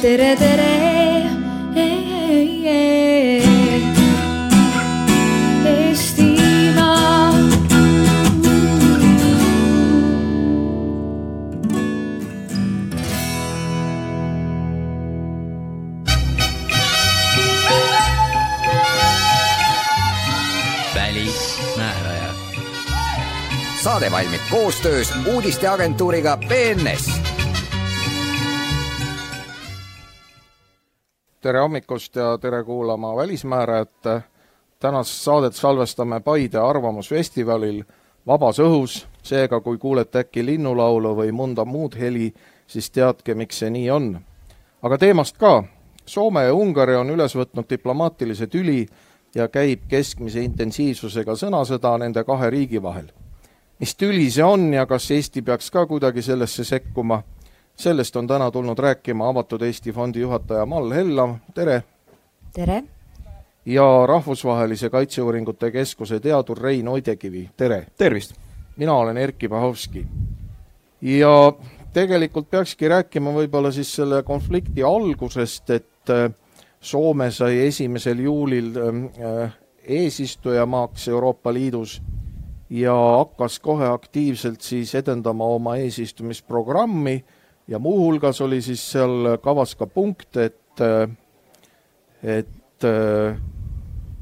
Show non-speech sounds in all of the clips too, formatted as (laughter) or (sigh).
tere, tere. Eestimaa. välismääraja. saade valmib koostöös uudisteagentuuriga BNS. Tere hommikust ja tere kuulama Välismäärajat. tänast saadet salvestame Paide Arvamusfestivalil vabas õhus, seega kui kuulete äkki linnulaulu või mõnda muud heli, siis teadke, miks see nii on. aga teemast ka. Soome ja Ungari on üles võtnud diplomaatilise tüli ja käib keskmise intensiivsusega sõnasõda nende kahe riigi vahel. mis tüli see on ja kas Eesti peaks ka kuidagi sellesse sekkuma, sellest on täna tulnud rääkima Avatud Eesti Fondi juhataja Mall Hellam, tere! tere. ja Rahvusvahelise Kaitseuuringute Keskuse teadur Rein Oidekivi, tere! tervist! mina olen Erkki Pahovski. ja tegelikult peakski rääkima võib-olla siis selle konflikti algusest, et äh, Soome sai esimesel juulil äh, eesistujamaaks Euroopa Liidus ja hakkas kohe aktiivselt siis edendama oma eesistumisprogrammi ja muuhulgas oli siis seal kavas ka punkt, et, et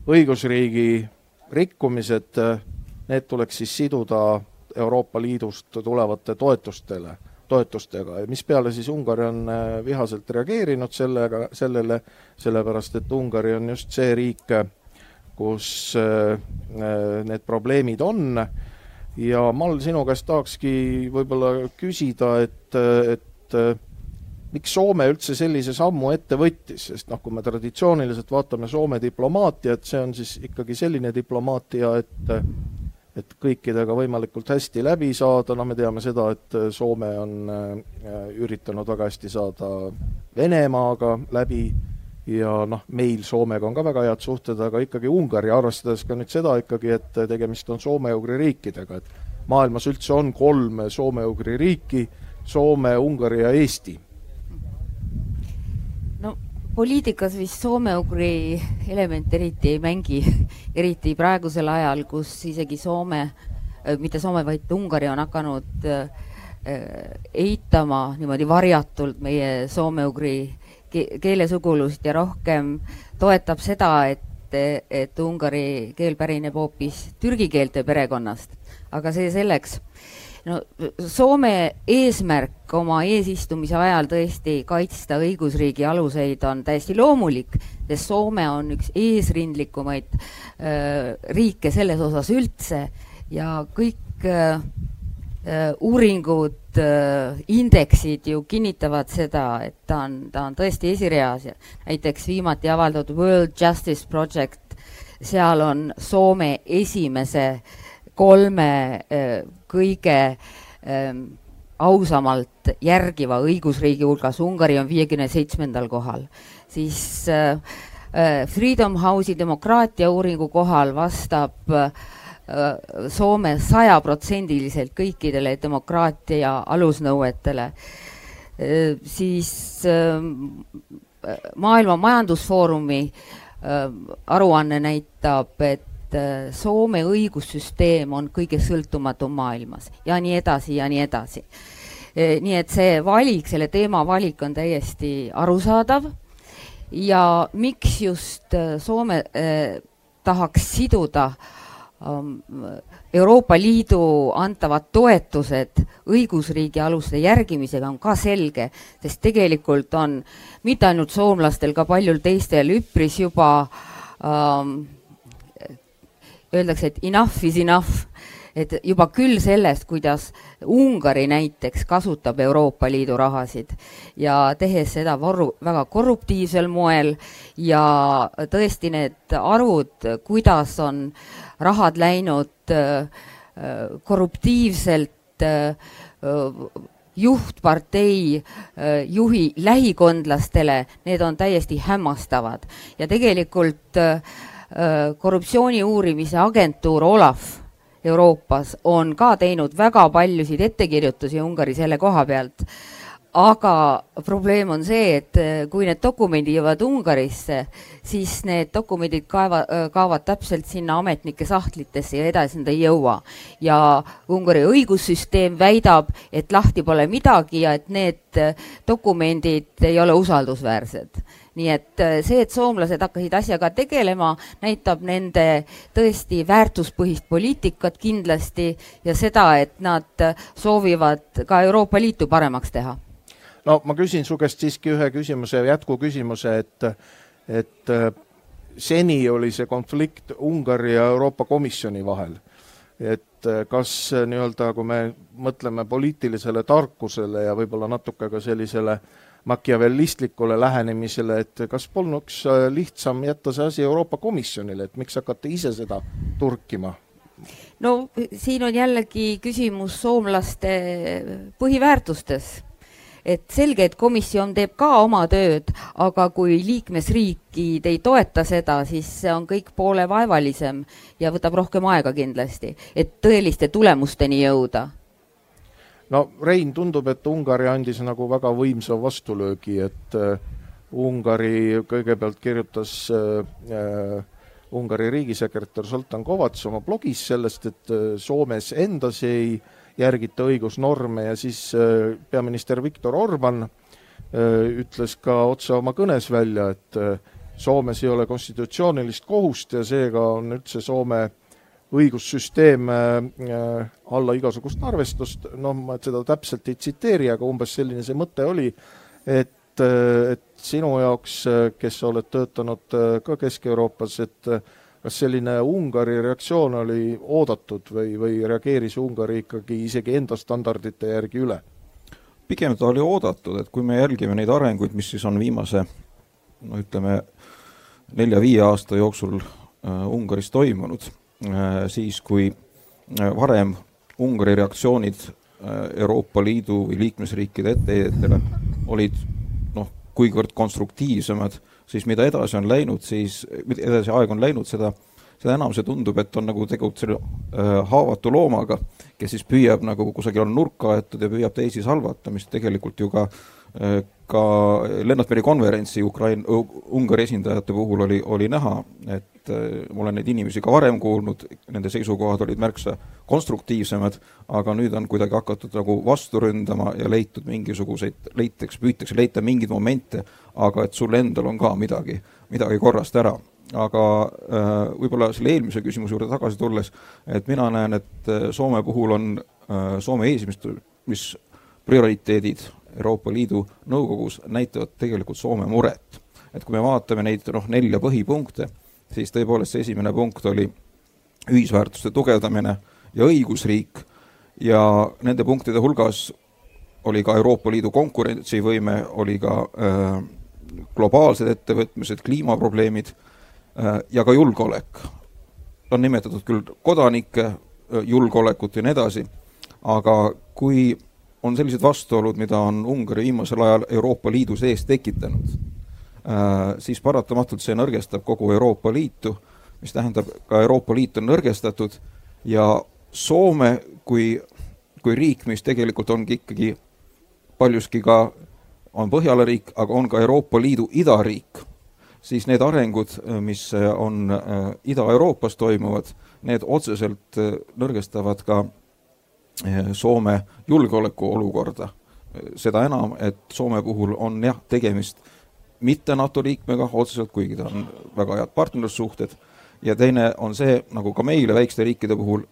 õigusriigi rikkumised, need tuleks siis siduda Euroopa Liidust tulevate toetustele, toetustega. Ja mispeale siis Ungari on vihaselt reageerinud sellega, sellele, sellepärast et Ungari on just see riik, kus need probleemid on. Ja Mall, sinu käest tahakski võib-olla küsida, et, et miks Soome üldse sellise sammu ette võttis, sest noh, kui me traditsiooniliselt vaatame Soome diplomaatiat, see on siis ikkagi selline diplomaatia, et et kõikidega võimalikult hästi läbi saada, no me teame seda, et Soome on üritanud väga hästi saada Venemaaga läbi ja noh, meil Soomega on ka väga head suhted, aga ikkagi Ungari, arvestades ka nüüd seda ikkagi, et tegemist on soome-ugri riikidega, et maailmas üldse on kolm soome-ugri riiki, Soome, Ungari ja Eesti no poliitikas vist soome-ugri element eriti ei mängi, eriti praegusel ajal, kus isegi Soome, mitte Soome, vaid Ungari on hakanud eitama niimoodi varjatult meie soome-ugri keelesugulust ja rohkem toetab seda, et, et ungari keel pärineb hoopis türgi keelte perekonnast. aga see selleks no Soome eesmärk oma eesistumise ajal tõesti kaitsta õigusriigi aluseid on täiesti loomulik, sest Soome on üks eesrindlikumaid äh, riike selles osas üldse ja kõik äh, uuringud äh,, indeksid ju kinnitavad seda, et ta on, ta on tõesti esireas ja näiteks viimati avaldatud World Justice Project, seal on Soome esimese kolme äh, kõige ähm, ausamalt järgiva õigusriigi hulgas, Ungari on viiekümne seitsmendal kohal, siis äh, äh, Freedom House'i demokraatia uuringu kohal vastab Soome sajaprotsendiliselt kõikidele demokraatia alusnõuetele, siis Maailma Majandusfoorumi aruanne näitab, et Soome õigussüsteem on kõige sõltumatum maailmas ja nii edasi ja nii edasi. nii et see valik, selle teema valik on täiesti arusaadav ja miks just Soome eh, tahaks siduda eh, Euroopa Liidu antavad toetused õigusriigi aluste järgimisega on ka selge, sest tegelikult on mitte ainult soomlastel, ka paljul teistel üpris juba ähm, öeldakse, et enough is enough, et juba küll sellest, kuidas Ungari näiteks kasutab Euroopa Liidu rahasid ja tehes seda varu, väga korruptiivsel moel ja tõesti need arvud, kuidas on rahad läinud äh, korruptiivselt äh, juhtpartei äh, juhi lähikondlastele, need on täiesti hämmastavad. Ja tegelikult äh, korruptsiooni uurimise agentuur Olav Euroopas on ka teinud väga paljusid ettekirjutusi Ungari selle koha pealt, aga probleem on see, et äh, kui need dokumendid jõuavad Ungarisse, siis need dokumendid kaeva, äh, kaovad täpselt sinna ametnike sahtlitesse ja edasi nad ei jõua. ja Ungari õigussüsteem väidab, et lahti pole midagi ja et need äh, dokumendid ei ole usaldusväärsed nii et see, et soomlased hakkasid asjaga tegelema, näitab nende tõesti väärtuspõhist poliitikat kindlasti ja seda, et nad soovivad ka Euroopa Liitu paremaks teha no ma küsin su käest siiski ühe küsimuse, jätkuküsimuse, et, et äh, seni oli see konflikt Ungari ja Euroopa Komisjoni vahel. et äh, kas äh, nii-öelda, kui me mõtleme poliitilisele tarkusele ja võib-olla natuke ka sellisele makiavellistlikule lähenemisele, et kas polnuks lihtsam jätta see asi Euroopa Komisjonile, et miks hakata ise seda turkima? no siin on jällegi küsimus soomlaste põhiväärtustes et selge, et komisjon teeb ka oma tööd, aga kui liikmesriigid ei toeta seda, siis see on kõik poole vaevalisem ja võtab rohkem aega kindlasti, et tõeliste tulemusteni jõuda no Rein, tundub, et Ungari andis nagu väga võimsa vastulöögi, et äh, Ungari kõigepealt kirjutas äh, äh Ungari riigisekretär Zoltan Kovats oma blogis sellest, et äh, Soomes endas ei järgita õigusnorme ja siis peaminister Viktor Orban ütles ka otse oma kõnes välja, et Soomes ei ole konstitutsioonilist kohust ja seega on üldse Soome õigussüsteem alla igasugust arvestust, noh, ma seda täpselt ei tsiteeri, aga umbes selline see mõte oli, et, et sinu jaoks, kes sa oled töötanud ka Kesk-Euroopas, et kas selline Ungari reaktsioon oli oodatud või, või reageeris Ungari ikkagi isegi enda standardite järgi üle? pigem ta oli oodatud, et kui me jälgime neid arenguid, mis siis on viimase no ütleme, nelja-viie aasta jooksul äh, Ungaris toimunud äh,, siis kui äh, varem Ungari reaktsioonid äh, Euroopa Liidu või liikmesriikide etteheidetele olid noh, kuivõrd konstruktiivsemad siis mida edasi on läinud, siis, mida edasi aeg on läinud, seda, seda enam see tundub, et on nagu tegu selle äh, haavatu loomaga, kes siis püüab nagu kusagil on nurka aetud ja püüab teisi salvata, mis tegelikult ju ka äh, ka Lennart Meri konverentsi Ukraina, Ungari esindajate puhul oli, oli näha, et äh, ma olen neid inimesi ka varem kuulnud, nende seisukohad olid märksa konstruktiivsemad, aga nüüd on kuidagi hakatud nagu vastu ründama ja leitud mingisuguseid, leitakse, püütakse leida mingeid momente, aga et sul endal on ka midagi, midagi korrast ära. Aga äh, võib-olla selle eelmise küsimuse juurde tagasi tulles, et mina näen, et äh, Soome puhul on Soome eesistumis prioriteedid Euroopa Liidu Nõukogus näitavad tegelikult Soome muret. et kui me vaatame neid noh, nelja põhipunkte, siis tõepoolest see esimene punkt oli ühisväärtuste tugevdamine ja õigusriik ja nende punktide hulgas oli ka Euroopa Liidu konkurentsivõime, oli ka äh, globaalsed ettevõtmised, kliimaprobleemid äh, ja ka julgeolek. on nimetatud küll kodanike äh, julgeolekut ja nii edasi, aga kui on sellised vastuolud, mida on Ungari viimasel ajal Euroopa Liidu sees tekitanud, äh, siis paratamatult see nõrgestab kogu Euroopa Liitu, mis tähendab, ka Euroopa Liit on nõrgestatud ja Soome kui, kui riik, mis tegelikult ongi ikkagi paljuski ka, on Põhjala riik, aga on ka Euroopa Liidu idariik, siis need arengud, mis on äh, Ida-Euroopas toimuvad, need otseselt äh, nõrgestavad ka Soome julgeolekuolukorda. seda enam, et Soome puhul on jah, tegemist mitte NATO liikmega otseselt, kuigi ta on väga head partnerlussuhted, ja teine on see, nagu ka meile väikeste riikide puhul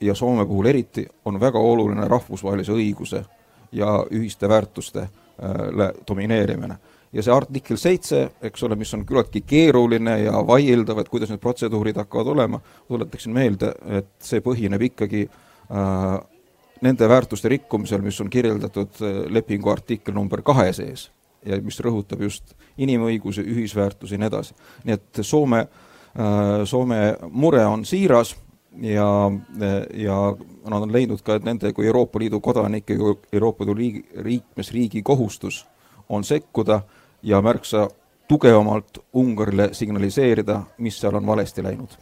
ja Soome puhul eriti, on väga oluline rahvusvahelise õiguse ja ühiste väärtuste äh, domineerimine. ja see artikkel seitse, eks ole, mis on küllaltki keeruline ja vaieldav, et kuidas need protseduurid hakkavad olema, tuletaksin meelde, et see põhineb ikkagi äh, nende väärtuste rikkumisel, mis on kirjeldatud äh, lepingu artikkel number kahe sees ja mis rõhutab just inimõigusi, ühisväärtusi ja nii edasi. nii et Soome, äh, Soome mure on siiras ja, ja nad on leidnud ka, et nende kui Euroopa Liidu kodanike, Euroopa Liidu riigi, liikmesriigi kohustus on sekkuda ja märksa tugevamalt Ungarile signaliseerida, mis seal on valesti läinud.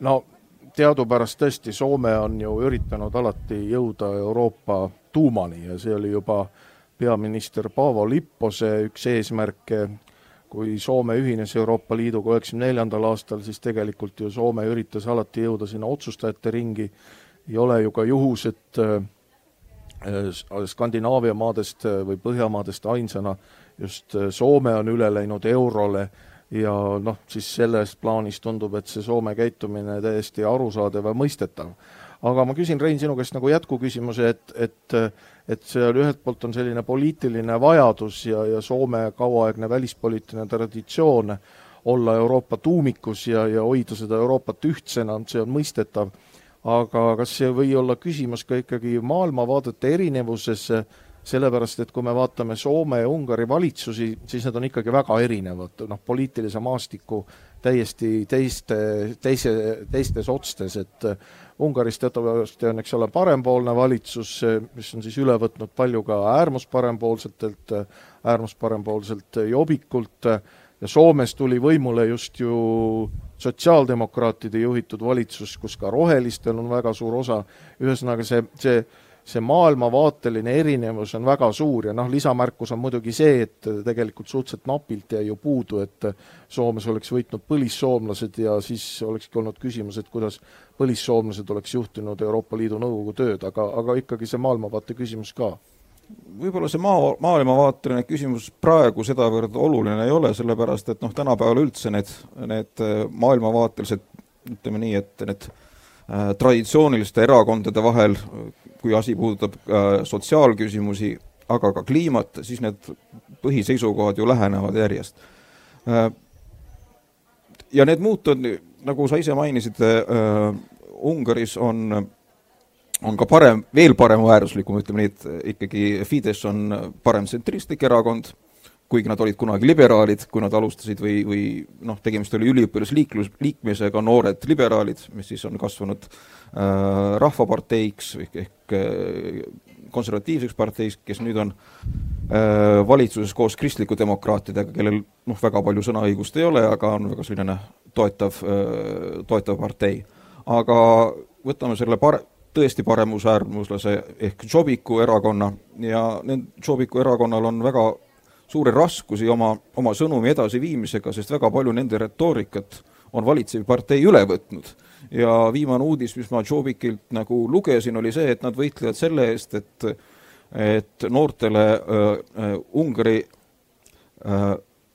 no teadupärast tõesti Soome on ju üritanud alati jõuda Euroopa tuumani ja see oli juba peaminister Paavo Lippose üks eesmärke, kui Soome ühines Euroopa Liiduga üheksakümne neljandal aastal, siis tegelikult ju Soome üritas alati jõuda sinna otsustajate ringi, ei ole ju ka juhus, et äh, Skandinaavia maadest või Põhjamaadest ainsana just Soome on üle läinud eurole ja noh, siis selles plaanis tundub, et see Soome käitumine täiesti arusaadav ja mõistetav. aga ma küsin, Rein, sinu käest nagu jätkuküsimuse, et, et et seal ühelt poolt on selline poliitiline vajadus ja, ja Soome kauaaegne välispoliitiline traditsioon olla Euroopa tuumikus ja, ja hoida seda Euroopat ühtsena, see on mõistetav, aga kas see ei või olla küsimus ka ikkagi maailmavaadete erinevuses, sellepärast et kui me vaatame Soome ja Ungari valitsusi, siis need on ikkagi väga erinevad, noh, poliitilise maastiku täiesti teiste, teise, teistes otstes, et Ungaris teatavasti on, eks ole, parempoolne valitsus, mis on siis üle võtnud palju ka äärmusparempoolsetelt, äärmusparempoolselt Jobbikult ja Soomes tuli võimule just ju sotsiaaldemokraatide juhitud valitsus, kus ka rohelistel on väga suur osa, ühesõnaga see, see see maailmavaateline erinevus on väga suur ja noh, lisamärkus on muidugi see, et tegelikult suhteliselt napilt jäi ju puudu, et Soomes oleks võitnud põlissoomlased ja siis olekski olnud küsimus, et kuidas põlissoomlased oleks juhtinud Euroopa Liidu Nõukogu tööd, aga, aga ikkagi see maailmavaate küsimus ka. Võib-olla see maa, maailmavaateline küsimus praegu sedavõrd oluline ei ole, sellepärast et noh, tänapäeval üldse need, need maailmavaatelised, ütleme nii, et need traditsiooniliste erakondade vahel kui asi puudutab äh, sotsiaalküsimusi, aga ka kliimat, siis need põhiseisukohad ju lähenevad järjest äh,. ja need muutused, nagu sa ise mainisid äh,, Ungaris on, on ka parem, veel paremäärmuslikum, ütleme nii, et ikkagi Fidesz on paremtsentristlik erakond, kuigi nad olid kunagi liberaalid, kui nad alustasid või, või noh, tegemist oli üliõpilasliiklus, liikmisega noored liberaalid, mis siis on kasvanud äh, rahvaparteiks ehk, ehk äh, konservatiivseks parteiks, kes nüüd on äh, valitsuses koos kristliku demokraatidega, kellel noh, väga palju sõnaõigust ei ole, aga on väga selline toetav äh,, toetav partei. aga võtame selle par-, tõesti paremusäärmuslase ehk Jobiku erakonna ja need Jobiku erakonnal on väga suuri raskusi oma, oma sõnumi edasiviimisega, sest väga palju nende retoorikat on valitsev partei üle võtnud. ja viimane uudis, mis ma Jobikilt nagu lugesin, oli see, et nad võitlevad selle eest, et et noortele äh, Ungari äh,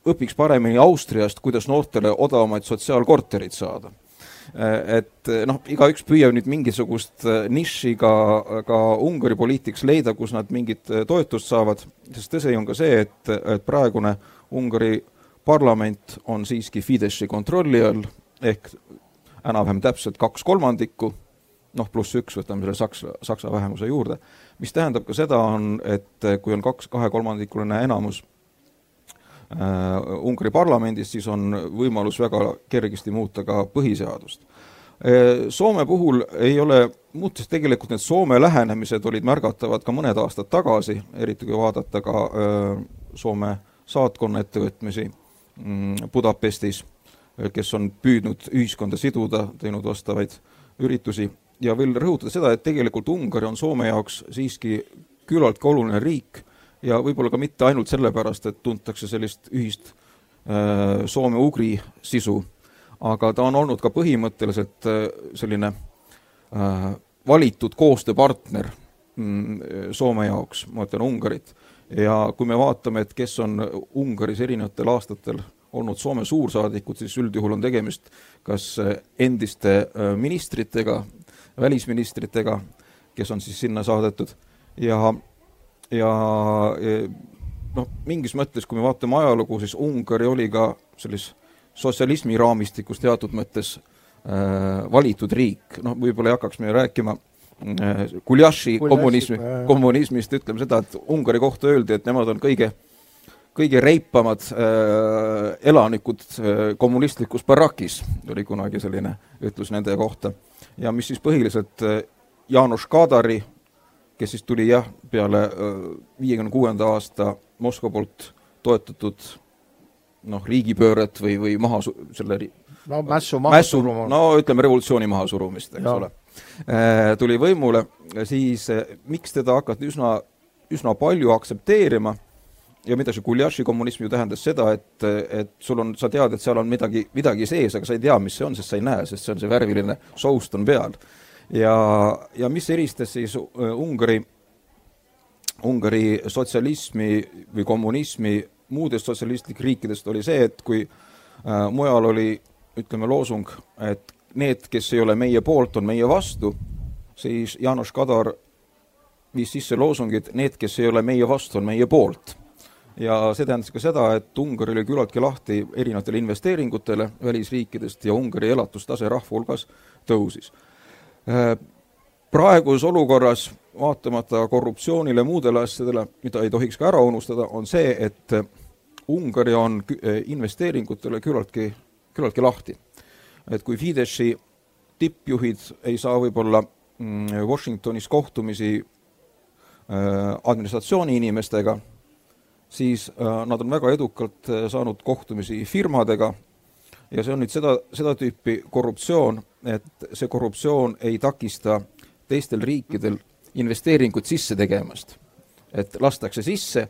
õpiks paremini Austriast, kuidas noortele odavamaid sotsiaalkorterid saada Äh, et äh, noh, igaüks püüab nüüd mingisugust äh, nišši ka, ka Ungari poliitikas leida, kus nad mingit toetust saavad, sest tõsi on ka see, et, et praegune Ungari parlament on siiski Fideszi kontrolli all, ehk enam-vähem täpselt kaks kolmandikku, noh, pluss üks, võtame selle saksa, saksa vähemuse juurde, mis tähendab ka seda, on, et kui on kaks kahekolmandikuline enamus Äh, Ungari parlamendis, siis on võimalus väga kergesti muuta ka põhiseadust. Äh, Soome puhul ei ole muutus, tegelikult need Soome lähenemised olid märgatavad ka mõned aastad tagasi, eriti kui vaadata ka äh, Soome saatkonna ettevõtmisi mm, Budapestis, kes on püüdnud ühiskonda siduda, teinud vastavaid üritusi ja veel rõhutada seda, et tegelikult Ungari on Soome jaoks siiski küllaltki oluline riik ja võib-olla ka mitte ainult sellepärast, et tuntakse sellist ühist äh, soome-ugri sisu, aga ta on olnud ka põhimõtteliselt äh, selline äh, valitud koostööpartner mm, Soome jaoks, ma ütlen Ungarit, ja kui me vaatame, et kes on Ungaris erinevatel aastatel olnud Soome suursaadikud, siis üldjuhul on tegemist kas endiste ministritega, välisministritega, kes on siis sinna saadetud, ja ja noh, mingis mõttes, kui me vaatame ajalugu, siis Ungari oli ka selles sotsialismi raamistikus teatud mõttes äh, valitud riik, noh, võib-olla ei hakkaks me rääkima äh, Guljaši kommunismi, kommunismist, ütleme seda, et Ungari kohta öeldi, et nemad on kõige kõige reipamad äh, elanikud äh, kommunistlikus barakis, oli kunagi selline ütlus nende kohta. ja mis siis põhiliselt äh, Jaanus Kadari kes siis tuli jah, peale viiekümne kuuenda aasta Moskva poolt toetatud noh, riigipööret või, või maha selle no mässu maha mässu, suruma. no ütleme, revolutsiooni mahasurumist, eks ja. ole. tuli võimule, siis miks teda hakati üsna, üsna palju aktsepteerima ja mida see guljaši kommunism ju tähendas seda, et, et sul on, sa tead, et seal on midagi, midagi sees, aga sa ei tea, mis see on, sest sa ei näe, sest see on see värviline soust on peal. Ja, ja mis eristas siis äh, Ungari, Ungari sotsialismi või kommunismi muudest sotsialistlikest riikidest, oli see, et kui äh, mujal oli ütleme, loosung, et need, kes ei ole meie poolt, on meie vastu, siis Jaanus Kadar viis sisse loosungid, need, kes ei ole meie vastu, on meie poolt ja see tähendas ka seda, et Ungari oli küllaltki lahti erinevatele investeeringutele välisriikidest ja Ungari elatustase rahva hulgas tõusis. Äh, praeguses olukorras, vaatamata korruptsioonile, muudele asjadele, mida ei tohiks ka ära unustada, on see, et Ungari on äh, investeeringutele küllaltki, küllaltki lahti. et kui Fideszi tippjuhid ei saa võib-olla mm, Washingtonis kohtumisi äh, administratsiooni inimestega, siis äh, nad on väga edukalt äh, saanud kohtumisi firmadega ja see on nüüd seda, seda tüüpi korruptsioon, et see korruptsioon ei takista teistel riikidel investeeringuid sisse tegemast. et lastakse sisse,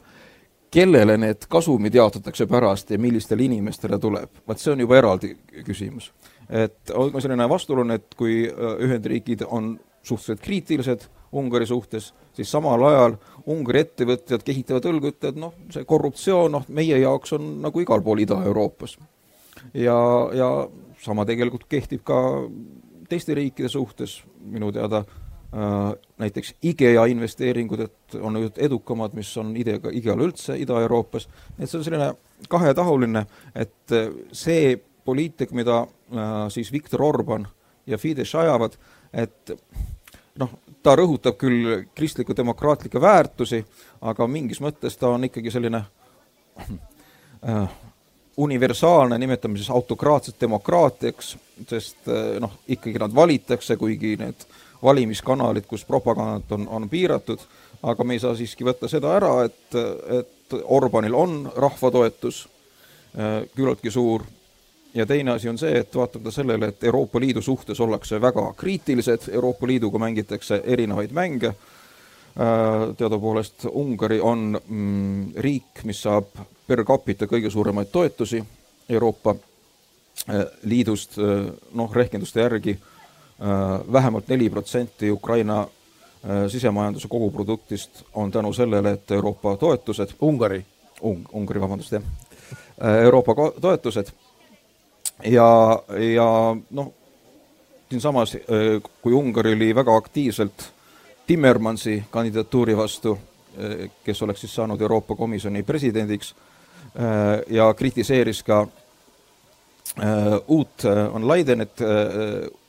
kellele need kasumid jaotatakse pärast ja millistele inimestele tuleb, vaat see on juba eraldi küsimus. et on ka selline vastuoluline, et kui äh, Ühendriigid on suhteliselt kriitilised Ungari suhtes, siis samal ajal Ungari ettevõtjad kehitavad õlgu, ütlevad noh, see korruptsioon, noh, meie jaoks on nagu igal pool Ida-Euroopas. Ja, ja sama tegelikult kehtib ka teiste riikide suhtes, minu teada äh, näiteks IKEA investeeringud, et on edukamad, mis on IDEA-ga, IKEA-l üldse Ida-Euroopas, et see on selline kahetahuline, et see poliitika, mida äh, siis Viktor Orban ja Fidesz ajavad, et noh, ta rõhutab küll kristliku demokraatlikke väärtusi, aga mingis mõttes ta on ikkagi selline äh, universaalne, nimetame siis autokraatset demokraatiaks, sest äh, noh, ikkagi nad valitakse, kuigi need valimiskanalid, kus propagandat on, on piiratud, aga me ei saa siiski võtta seda ära, et, et Orbanil on rahva toetus äh, küllaltki suur. Ja teine asi on see, et vaatamata sellele, et Euroopa Liidu suhtes ollakse väga kriitilised, Euroopa Liiduga mängitakse erinevaid mänge, teadupoolest Ungari on mm, riik, mis saab per capita kõige suuremaid toetusi Euroopa äh, Liidust, äh, noh, rehkenduste järgi vähemalt neli protsenti Ukraina sisemajanduse koguproduktist on tänu sellele, et Euroopa toetused Ungari Un-, Ungari, vabandust, jah, Euroopa toetused ja, ja noh, siinsamas, äh, kui Ungari oli väga aktiivselt Timmermansi kandidatuuri vastu, äh, kes oleks siis saanud Euroopa Komisjoni presidendiks, äh, ja kritiseeris ka uut on Leidenit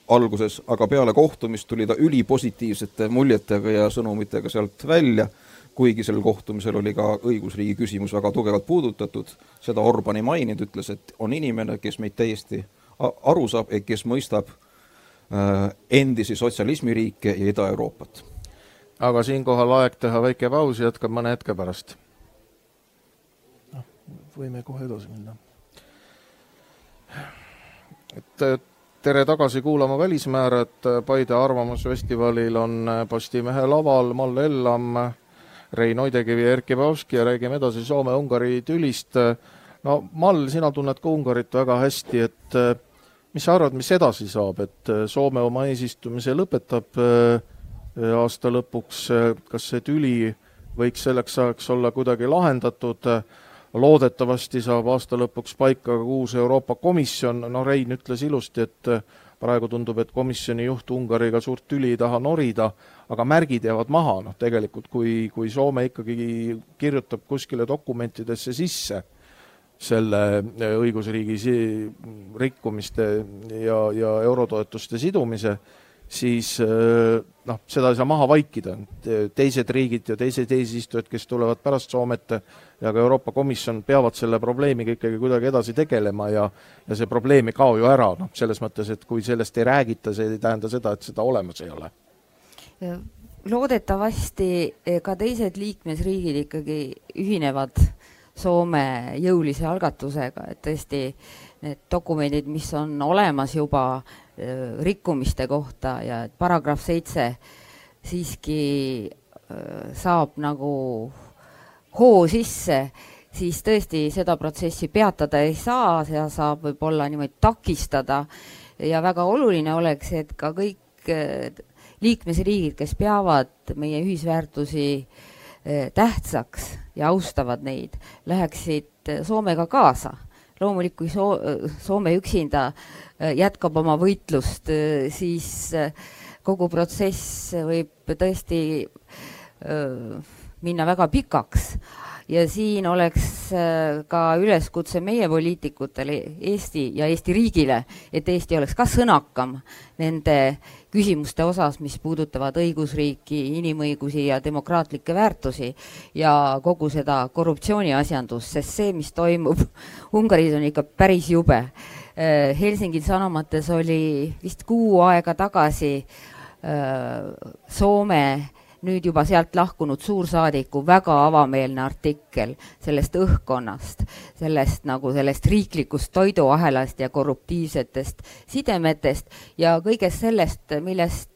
alguses, aga peale kohtumist tuli ta ülipositiivsete muljetega ja sõnumitega sealt välja kuigi sellel kohtumisel oli ka õigusriigi küsimus väga tugevalt puudutatud, seda Orbani maininud, ütles, et on inimene, kes meid täiesti aru saab kes mõistab endisi sotsialismiriike ja Ida-Euroopat. Aga siinkohal aeg teha väike paus, jätkame mõne hetke pärast. noh, võime kohe edasi minna. et tere tagasi kuulama Välismäärat, Paide Arvamusfestivalil on Postimehe laval Mall Ellam Rein Oidekivi ja Erkki Paavski ja räägime edasi Soome-Ungari tülist. no Mall, sina tunned ka Ungarit väga hästi, et eh, mis sa arvad, mis edasi saab, et eh, Soome oma eesistumise lõpetab eh, aasta lõpuks, kas see tüli võiks selleks ajaks olla kuidagi lahendatud, loodetavasti saab aasta lõpuks paika ka uus Euroopa Komisjon, no Rein ütles ilusti, et praegu tundub, et komisjoni juht Ungariga suurt tüli ei taha norida, aga märgid jäävad maha, noh tegelikult kui, kui Soome ikkagi kirjutab kuskile dokumentidesse sisse selle äh, õigusriigi rikkumiste ja, ja eurotoetuste sidumise, siis äh, noh, seda ei saa maha vaikida. teised riigid ja teised eesistujad, kes tulevad pärast Soomet ja ka Euroopa Komisjon peavad selle probleemiga ikkagi kuidagi edasi tegelema ja ja see probleem ei kao ju ära, noh, selles mõttes, et kui sellest ei räägita, see ei tähenda seda, et seda olemas ei ole. Loodetavasti eh, ka teised liikmesriigid ikkagi ühinevad Soome jõulise algatusega, et tõesti need dokumendid, mis on olemas juba eh, rikkumiste kohta ja paragrahv seitse siiski saab nagu hoo sisse, siis tõesti seda protsessi peatada ei saa, seda saab võib-olla niimoodi takistada. Ja väga oluline oleks, et ka kõik liikmesriigid, kes peavad meie ühisväärtusi tähtsaks ja austavad neid, läheksid Soomega kaasa. Loomulikult Soome üksinda jätkab oma võitlust, siis kogu protsess võib tõesti minna väga pikaks ja siin oleks ka üleskutse meie poliitikutele Eesti ja Eesti riigile, et Eesti oleks ka sõnakam nende küsimuste osas, mis puudutavad õigusriiki, inimõigusi ja demokraatlikke väärtusi ja kogu seda korruptsiooniasjandust, sest see, mis toimub Ungaris, on ikka päris jube. Helsingi Sanomates oli vist kuu aega tagasi Soome nüüd juba sealt lahkunud suursaadiku väga avameelne artikkel sellest õhkkonnast, sellest nagu sellest riiklikust toiduahelast ja korruptiivsetest sidemetest ja kõigest sellest, millest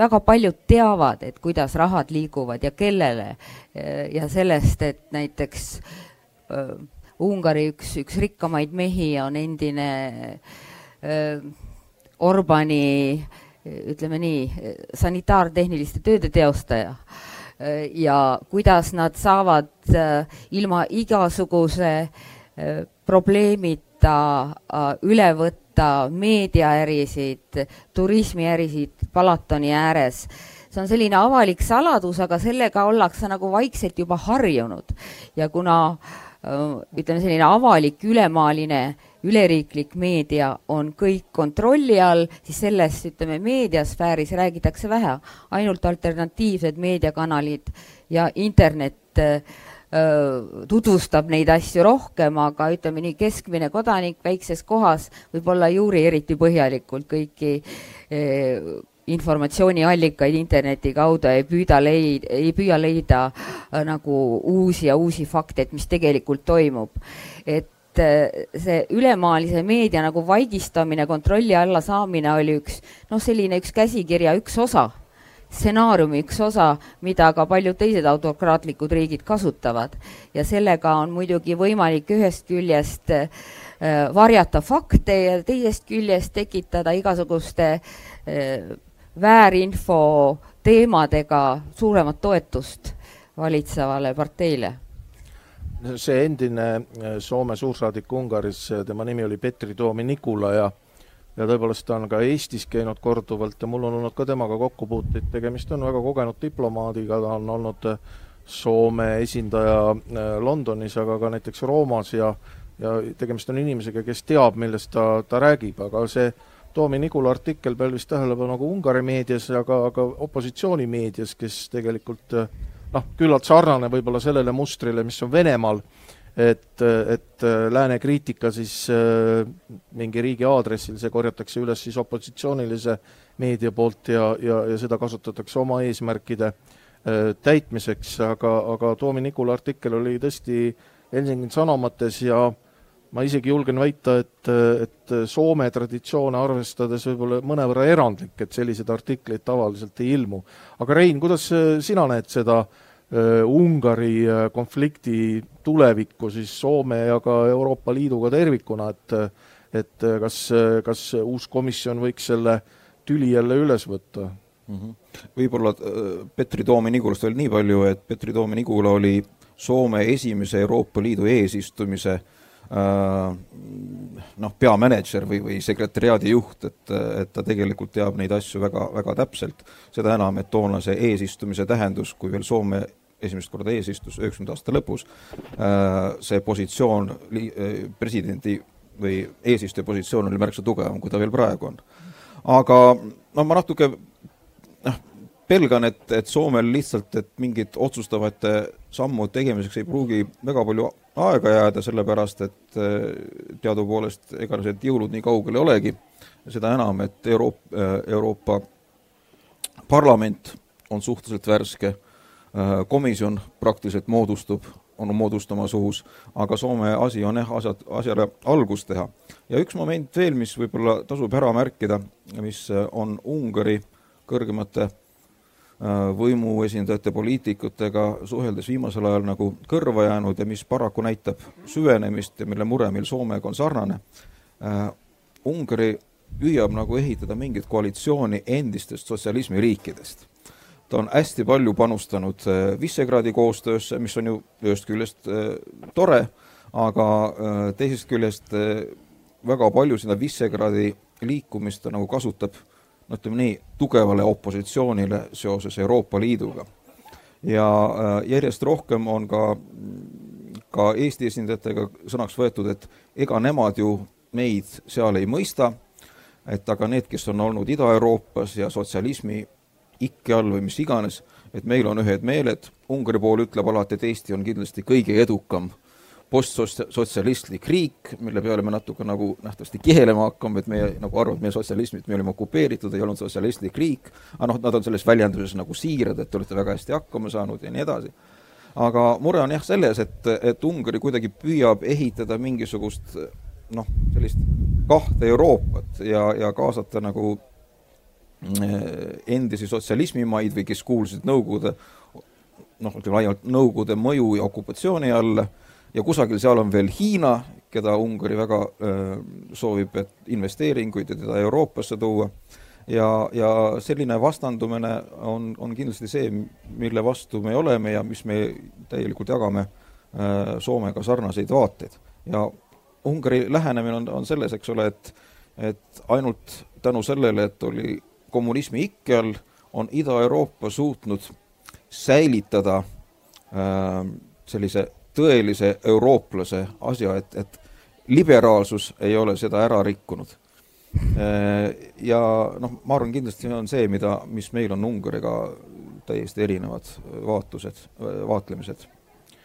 väga paljud teavad, et kuidas rahad liiguvad ja kellele ja sellest, et näiteks äh, Ungari üks, üks rikkamaid mehi on endine äh, Orbani äh, ütleme nii, sanitaartehniliste tööde teostaja ja kuidas nad saavad äh, ilma igasuguse äh, probleemita äh, üle võtta meediaärisid, turismiärisid Palatoni ääres. see on selline avalik saladus, aga sellega ollakse nagu vaikselt juba harjunud ja kuna ütleme, selline avalik ülemaaline äh, üleriiklik meedia on kõik kontrolli all, siis sellest, ütleme, meediasfääris räägitakse vähe, ainult alternatiivsed meediakanalid ja internet öö, tutvustab neid asju rohkem, aga ütleme nii, keskmine kodanik väikses kohas võib-olla ei uuri eriti põhjalikult kõiki öö, informatsiooniallikaid interneti kaudu ei püüda leid-, ei püüa leida äh, nagu uusi ja uusi fakte, et mis tegelikult toimub. et äh, see ülemaalise meedia nagu vaigistamine, kontrolli alla saamine oli üks noh, selline üks käsikirja üks osa, stsenaariumi üks osa, mida ka paljud teised autokraatlikud riigid kasutavad. ja sellega on muidugi võimalik ühest küljest äh, varjata fakte ja teisest küljest tekitada igasuguste äh, väärinfo teemadega suuremat toetust valitsevale parteile? See endine äh, Soome suursaadik Ungaris, äh, tema nimi oli Petri Toomi Nikula ja ja tõepoolest ta on ka Eestis käinud korduvalt ja mul on olnud ka temaga kokkupuuteid, tegemist on väga kogenud diplomaadiga, ta on olnud äh, Soome esindaja Londonis, aga ka näiteks Roomas ja ja tegemist on inimesega, kes teab, millest ta, ta räägib, aga see Toomi Nikula artikkel pälvis tähelepanu ka Ungari meedias, aga, aga opositsioonimeedias, kes tegelikult noh, küllalt sarnane võib-olla sellele mustrile, mis on Venemaal, et, et lääne kriitika siis äh, mingi riigi aadressil, see korjatakse üles siis opositsioonilise meedia poolt ja, ja, ja seda kasutatakse oma eesmärkide äh, täitmiseks, aga, aga Toomi Nikula artikkel oli tõesti Helsingin Sanomates ja äh, ma isegi julgen väita, et, et Soome traditsioone arvestades võib-olla mõnevõrra erandlik, et selliseid artikleid tavaliselt ei ilmu. aga Rein, kuidas sina näed seda uh, Ungari äh, konflikti tulevikku siis Soome ja ka Euroopa Liiduga tervikuna, et et kas, kas uus komisjon võiks selle tüli jälle üles võtta mm? -hmm. võib-olla Petri Toomi-Nigulast veel nii palju, et Petri Toomi-Nigula oli Soome esimese Euroopa Liidu eesistumise äh, Äh, noh, peamänedžer või, või sekretäriaadi juht, et, et ta tegelikult teab neid asju väga, väga täpselt, seda enam, et toonase eesistumise tähendus, kui veel Soome esimest korda eesistus üheksakümnenda aasta lõpus, äh, see positsioon, presidendi või eesistuja positsioon oli märksa tugevam, kui ta veel praegu on. aga no ma natuke noh, pelgan, et, et Soomel lihtsalt, et mingit otsustavate sammu tegemiseks ei pruugi väga palju aega jääda, sellepärast et eh, teadupoolest ega need jõulud nii kaugel ei olegi, seda enam, et Euroop-, eh, Euroopa Parlament on suhteliselt värske, eh, komisjon praktiliselt moodustub, on moodustamas uus, aga Soome asi on jah, asjad, asjale algust teha. ja üks moment veel, mis võib-olla tasub ära märkida, mis on Ungari kõrgemate võimuesindajate, poliitikutega suheldes viimasel ajal nagu kõrva jäänud ja mis paraku näitab süvenemist ja mille mure meil Soomega on sarnane, Ungari püüab nagu ehitada mingit koalitsiooni endistest sotsialismiriikidest. ta on hästi palju panustanud Visegradi koostöösse, mis on ju ühest küljest tore, aga teisest küljest väga palju seda Visegradi liikumist ta nagu kasutab no ütleme nii, tugevale opositsioonile seoses Euroopa Liiduga. ja äh, järjest rohkem on ka, ka Eesti esindajatega sõnaks võetud, et ega nemad ju meid seal ei mõista, et aga need, kes on olnud Ida-Euroopas ja sotsialismi ikke all või mis iganes, et meil on ühed meeled, Ungari pool ütleb alati, et Eesti on kindlasti kõige edukam postsotsialistlik riik, mille peale me natuke nagu nähtavasti kihelema hakkame, et meie nagu arvame, et meie sotsialism, et me olime okupeeritud, ei olnud sotsialistlik riik, aga noh, nad on selles väljenduses nagu siirad, et te olete väga hästi hakkama saanud ja nii edasi. aga mure on jah selles, et, et Ungari kuidagi püüab ehitada mingisugust noh, sellist kahte Euroopat ja, ja kaasata nagu eh, endisi sotsialismimaid või kes kuulsid Nõukogude noh, ütleme laiemalt Nõukogude mõju ja okupatsiooni alla ja kusagil seal on veel Hiina, keda Ungari väga soovib, et investeeringuid ja teda Euroopasse tuua, ja, ja selline vastandumine on, on kindlasti see, mille vastu me oleme ja mis me täielikult jagame Soomega sarnaseid vaateid. ja Ungari lähenemine on, on selles, eks ole, et et ainult tänu sellele, et oli kommunismi ikke all, on Ida-Euroopa suutnud säilitada äh, sellise tõelise eurooplase asja, et, et liberaalsus ei ole seda ära rikkunud. Äh, ja noh, ma arvan, kindlasti on see, mida, mis meil on Ungariga täiesti erinevad vaatlused, vaatlemised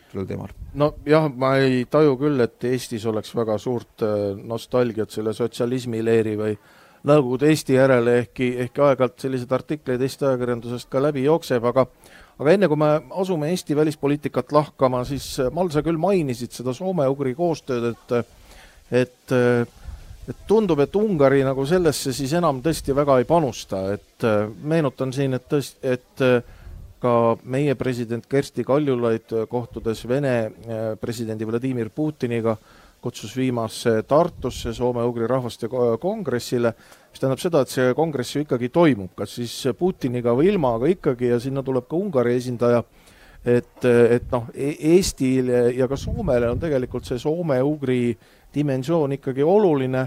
sellel teemal. nojah, ma ei taju küll, et Eestis oleks väga suurt äh, nostalgiat selle sotsialismileeri või Nõukogude Eesti järele, ehkki, ehkki aeg-ajalt selliseid artikleid Eesti ajakirjandusest ka läbi jookseb, aga aga enne, kui me asume Eesti välispoliitikat lahkama, siis äh, Mal, sa küll mainisid seda soome-ugri koostööd, et et et tundub, et Ungari nagu sellesse siis enam tõesti väga ei panusta, et äh, meenutan siin, et tõst-, et äh, ka meie president Kersti Kaljulaid, kohtudes Vene presidendi Vladimir Putiniga, kutsus viimasse Tartusse Soome-Ugri rahvaste kongressile, mis tähendab seda, et see kongress ju ikkagi toimub, kas siis Putiniga või ilma, aga ikkagi ja sinna tuleb ka Ungari esindaja, et, et noh, e-, Eestile ja ka Soomele on tegelikult see soome-ugri dimensioon ikkagi oluline,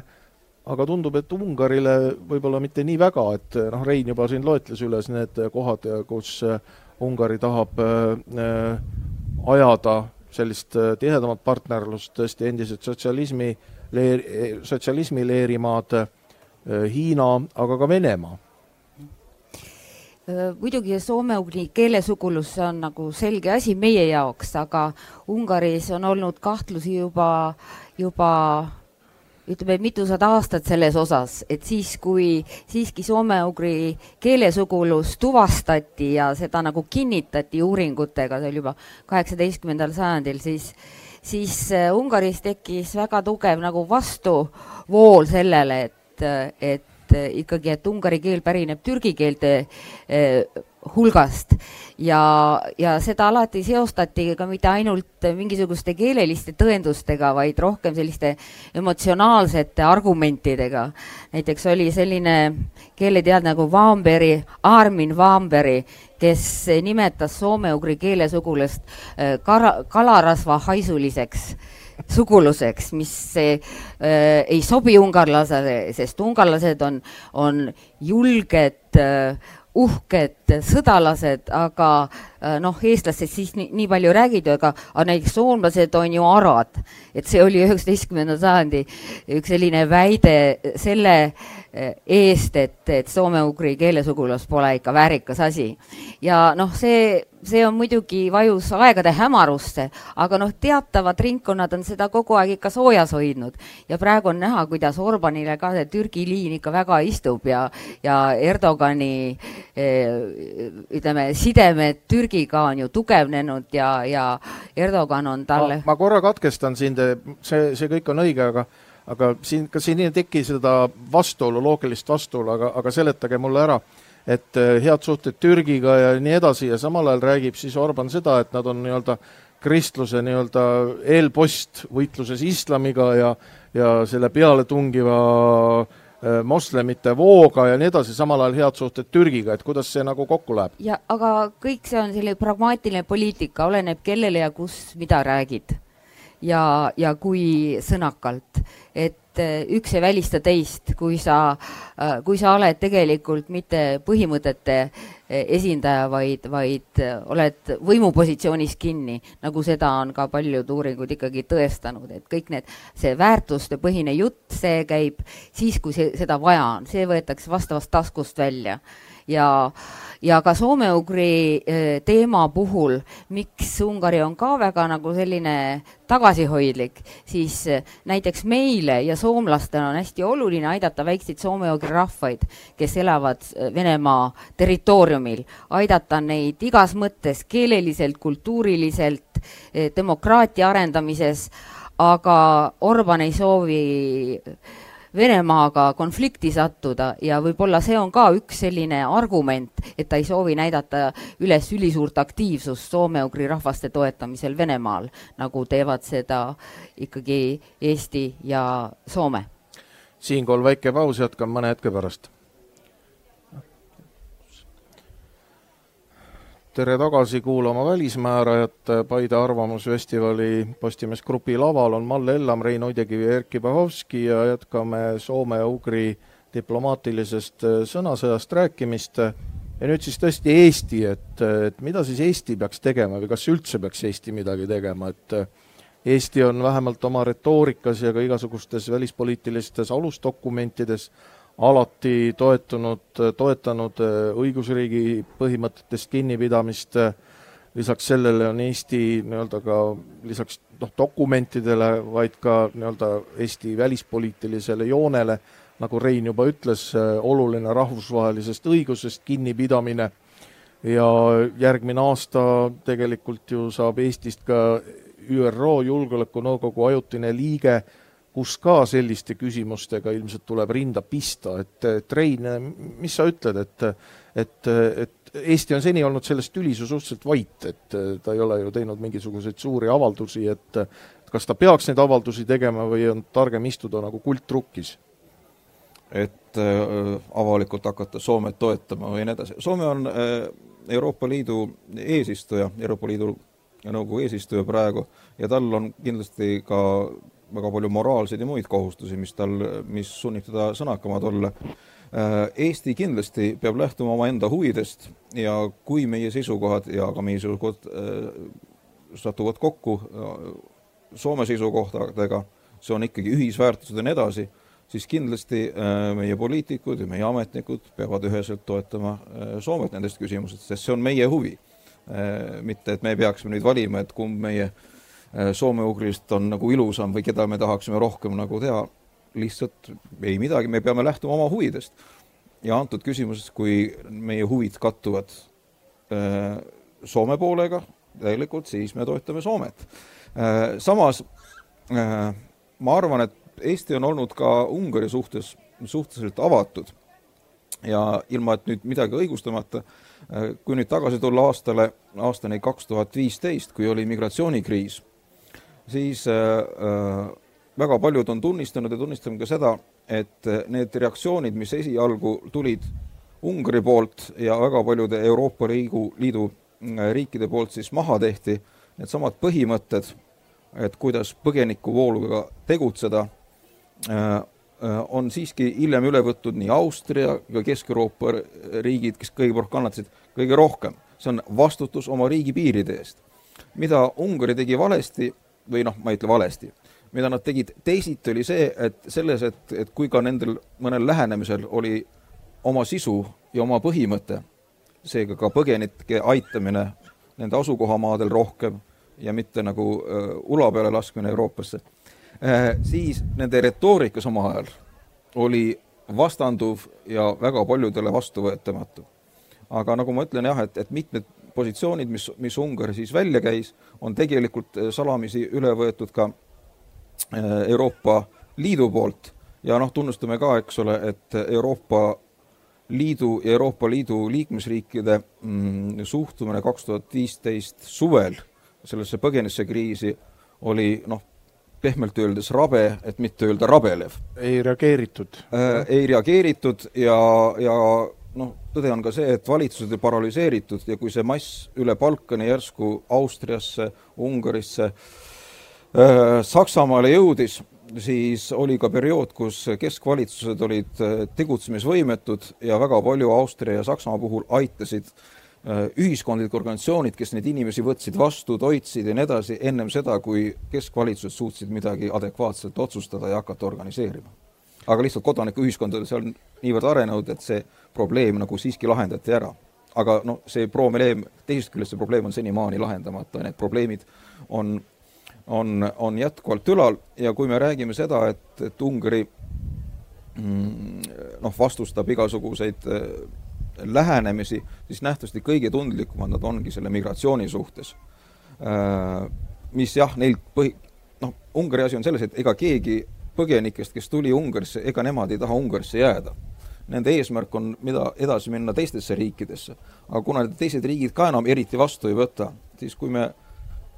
aga tundub, et Ungarile võib-olla mitte nii väga, et noh, Rein juba siin loetles üles need kohad, kus Ungari tahab äh, ajada sellist tihedamat partnerlust tõesti endised sotsialismi leer-, sotsialismi leerimaad, Hiina, aga ka Venemaa. Äh, muidugi soome-ugri keelesugulus on nagu selge asi meie jaoks, aga Ungaris on olnud kahtlusi juba, juba ütleme, mitusada aastat selles osas, et siis, kui siiski soome-ugri keelesugulus tuvastati ja seda nagu kinnitati uuringutega, see oli juba kaheksateistkümnendal sajandil, siis siis äh, Ungaris tekkis väga tugev nagu vastuvool sellele, et, et ikkagi, et ungari keel pärineb türgi keelte äh, hulgast ja, ja seda alati seostati ka mitte ainult mingisuguste keeleliste tõendustega, vaid rohkem selliste emotsionaalsete argumentidega. näiteks oli selline keeleteadlane nagu Vaamberi, Armin Vaamberi, kes nimetas soome-ugri keelesugulast äh, kara, kalarasva haisuliseks suguluseks, mis äh, ei sobi ungarlasele, sest ungarlased on, on julged äh, uhked sõdalased, aga äh, noh, eestlased siis nii, nii palju räägid, aga, aga näiteks soomlased on ju arad. et see oli üheksateistkümnenda sajandi üks selline väide selle äh, eest, et, et soome-ugri keelesugulas pole ikka väärikas asi. ja noh, see see on muidugi vajus aegade hämarusse, aga noh, teatavad ringkonnad on seda kogu aeg ikka soojas hoidnud ja praegu on näha, kuidas Orbanile ka see Türgi liin ikka väga istub ja, ja Erdogani eh, ütleme, sidemed Türgiga on ju tugevnenud ja, ja Erdogan on talle. ma korra katkestan sind, see, see kõik on õige, aga aga siin, kas siin ei teki seda vastuolu, loogilist vastuolu, aga, aga seletage mulle ära et head suhted Türgiga ja nii edasi ja samal ajal räägib siis Orban seda, et nad on nii-öelda kristluse nii-öelda eelpost võitluses islamiga ja ja selle pealetungiva Äh, moslemite vooga ja nii edasi, samal ajal head suhted Türgiga, et kuidas see nagu kokku läheb? ja aga kõik see on selline pragmaatiline poliitika, oleneb kellele ja kus mida räägid. ja, ja kui sõnakalt, et eh, üks ei välista teist, kui sa, äh, kui sa oled tegelikult mitte põhimõtete eh, esindaja, vaid, vaid oled võimupositsioonis kinni, nagu seda on ka paljud uuringud ikkagi tõestanud, et kõik need, see väärtustepõhine jutt, see käib siis, kui see, seda vaja on, see võetakse vastavast taskust välja. Ja ja ka soome-ugri teema puhul, miks Ungari on ka väga nagu selline tagasihoidlik, siis näiteks meile ja Soome soomlastel on hästi oluline aidata väikseid soome-ugri rahvaid, kes elavad äh, Venemaa territooriumil, aidata neid igas mõttes, keeleliselt, kultuuriliselt, äh, demokraatia arendamises, aga Orban ei soovi Venemaaga konflikti sattuda ja võib-olla see on ka üks selline argument, et ta ei soovi näidata üles ülisuurt aktiivsust soome-ugri rahvaste toetamisel Venemaal, nagu teevad seda ikkagi Eesti ja Soome. siinkohal väike paus, jätkame mõne hetke pärast tere tagasi kuulama Välismäärajat, Paide Arvamusfestivali Postimees Grupi laval on Malle Ellam, Rein Oidjakivi ja Erkki Bahovski ja jätkame soome ja ugri diplomaatilisest sõnasõjast rääkimist. ja nüüd siis tõesti Eesti, et, et mida siis Eesti peaks tegema või kas üldse peaks Eesti midagi tegema, et Eesti on vähemalt oma retoorikas ja ka igasugustes välispoliitilistes alusdokumentides alati toetunud, toetanud äh, õigusriigi põhimõtetest kinnipidamist, lisaks sellele on Eesti nii-öelda ka lisaks noh, dokumentidele, vaid ka nii-öelda Eesti välispoliitilisele joonele, nagu Rein juba ütles, äh, oluline rahvusvahelisest õigusest kinnipidamine. Ja järgmine aasta tegelikult ju saab Eestist ka ÜRO Julgeolekunõukogu ajutine liige kus ka selliste küsimustega ilmselt tuleb rinda pista, et, Rein, mis sa ütled, et et, et Eesti on seni olnud sellest tülis ju suhteliselt vait, et ta ei ole ju teinud mingisuguseid suuri avaldusi, et kas ta peaks neid avaldusi tegema või on targem istuda nagu kultrukkis? et äh, avalikult hakata Soomet toetama või nii edasi. Soome on äh, Euroopa Liidu eesistuja, Euroopa Liidu Nõukogu eesistuja praegu ja tal on kindlasti ka väga palju moraalseid ja muid kohustusi, mis tal, mis sunnib teda sõnakamad olla. Äh, Eesti kindlasti peab lähtuma omaenda huvidest ja kui meie seisukohad ja ka meie seisukohad äh, satuvad kokku äh, Soome seisukohtadega, see on ikkagi ühisväärtused ja nii edasi, siis kindlasti meie poliitikud ja meie ametnikud peavad üheselt toetama Soomet nendest küsimustest, sest see on meie huvi. mitte, et me peaksime nüüd valima, et kumb meie Äh, soome-ugrist on nagu ilusam või keda me tahaksime rohkem nagu teha, lihtsalt ei midagi, me peame lähtuma oma huvidest. ja antud küsimuses, kui meie huvid kattuvad äh, Soome poolega täielikult, siis me toetame Soomet. Äh, samas ma arvan, et Eesti on olnud ka Ungari suhtes suhteliselt avatud ja ilma, et nüüd midagi õigustamata, kui nüüd tagasi tulla aastale, aastani kaks tuhat viisteist, kui oli migratsioonikriis siis äh, äh, väga paljud on tunnistanud ja tunnistame ka seda, et äh, need reaktsioonid, mis esialgu tulid Ungari poolt ja väga paljude Euroopa Liidu, Liidu riikide poolt siis maha tehti, needsamad põhimõtted, et kuidas põgenikuvooluga tegutseda, on siiski hiljem üle võtnud nii Austria kui Kesk-Euroopa riigid, kes kõige rohkem kannatasid, kõige rohkem. see on vastutus oma riigi piiride eest. mida Ungari tegi valesti, või noh, ma ei ütle valesti, mida nad tegid teisiti, oli see, et selles, et, et kui ka nendel mõnel lähenemisel oli oma sisu ja oma põhimõte, seega ka põgenike aitamine nende asukohamaadel rohkem ja mitte nagu äh, ula peale laskmine Euroopasse äh,, siis nende retoorikas omal ajal oli vastanduv ja väga paljudele vastuvõetamatu. aga nagu ma ütlen jah, et, et mitmed positsioonid, mis, mis Ungari siis välja käis, on tegelikult äh, salamisi üle võetud ka äh, Euroopa Liidu poolt ja noh, tunnustame ka, eks ole, et Euroopa Liidu ja Euroopa Liidu liikmesriikide mm, suhtumine kaks tuhat viisteist suvel sellesse põgenisse kriisi oli noh, pehmelt öeldes rabe, et mitte öelda rabelev. ei reageeritud äh,? ei reageeritud ja, ja noh, tõde on ka see, et valitsused olid paralüseeritud ja kui see mass üle Balkani järsku Austriasse, Ungarisse äh,, Saksamaale jõudis, siis oli ka periood, kus keskvalitsused olid äh, tegutsemisvõimetud ja väga palju Austria ja Saksamaa puhul aitasid Äh, ühiskondlikud organisatsioonid, kes neid inimesi võtsid vastu, toitsid ja nii edasi, ennem seda, kui keskvalitsused suutsid midagi adekvaatselt otsustada ja hakata organiseerima. aga lihtsalt kodanikuühiskond oli seal niivõrd arenenud, et see probleem nagu siiski lahendati ära. aga noh, see probleem, teisest küljest see probleem on senimaani lahendamata need probleemid on, on, on jätkuvalt ülal ja kui me räägime seda, et, et Ungari mm, noh, vastustab igasuguseid lähenemisi, siis nähtavasti kõige tundlikumad nad ongi selle migratsiooni suhtes. Äh, mis jah, neilt põhi, noh, Ungari asi on selles, et ega keegi põgenikest, kes tuli Ungarisse, ega nemad ei taha Ungarisse jääda. Nende eesmärk on, mida edasi minna teistesse riikidesse. aga kuna need teised riigid ka enam eriti vastu ei võta, siis kui me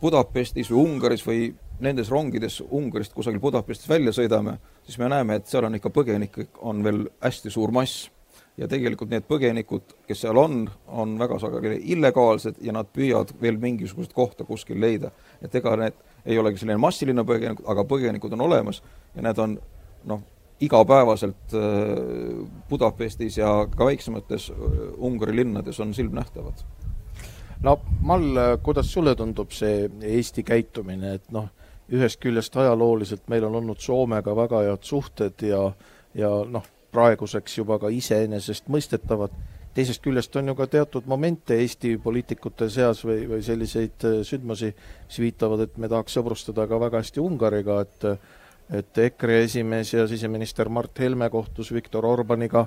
Budapestis või Ungaris või nendes rongides Ungarist kusagil Budapestis välja sõidame, siis me näeme, et seal on ikka põgenikke, on veel hästi suur mass ja tegelikult need põgenikud, kes seal on, on väga sageli illegaalsed ja nad püüavad veel mingisugust kohta kuskil leida. et ega need ei olegi selline massiline põgenik, aga põgenikud on olemas ja need on noh, igapäevaselt äh, Budapestis ja ka väiksemates äh, Ungari linnades on silmnähtavad. no Mall, kuidas sulle tundub see Eesti käitumine, et noh, ühest küljest ajalooliselt meil on olnud Soomega väga head suhted ja ja noh, praeguseks juba ka iseenesestmõistetavad, teisest küljest on ju ka teatud momente Eesti poliitikute seas või, või selliseid äh, sündmusi, mis viitavad, et me tahaks sõbrustada ka väga hästi Ungariga, et et EKRE esimees ja siseminister Mart Helme kohtus Viktor Orbaniga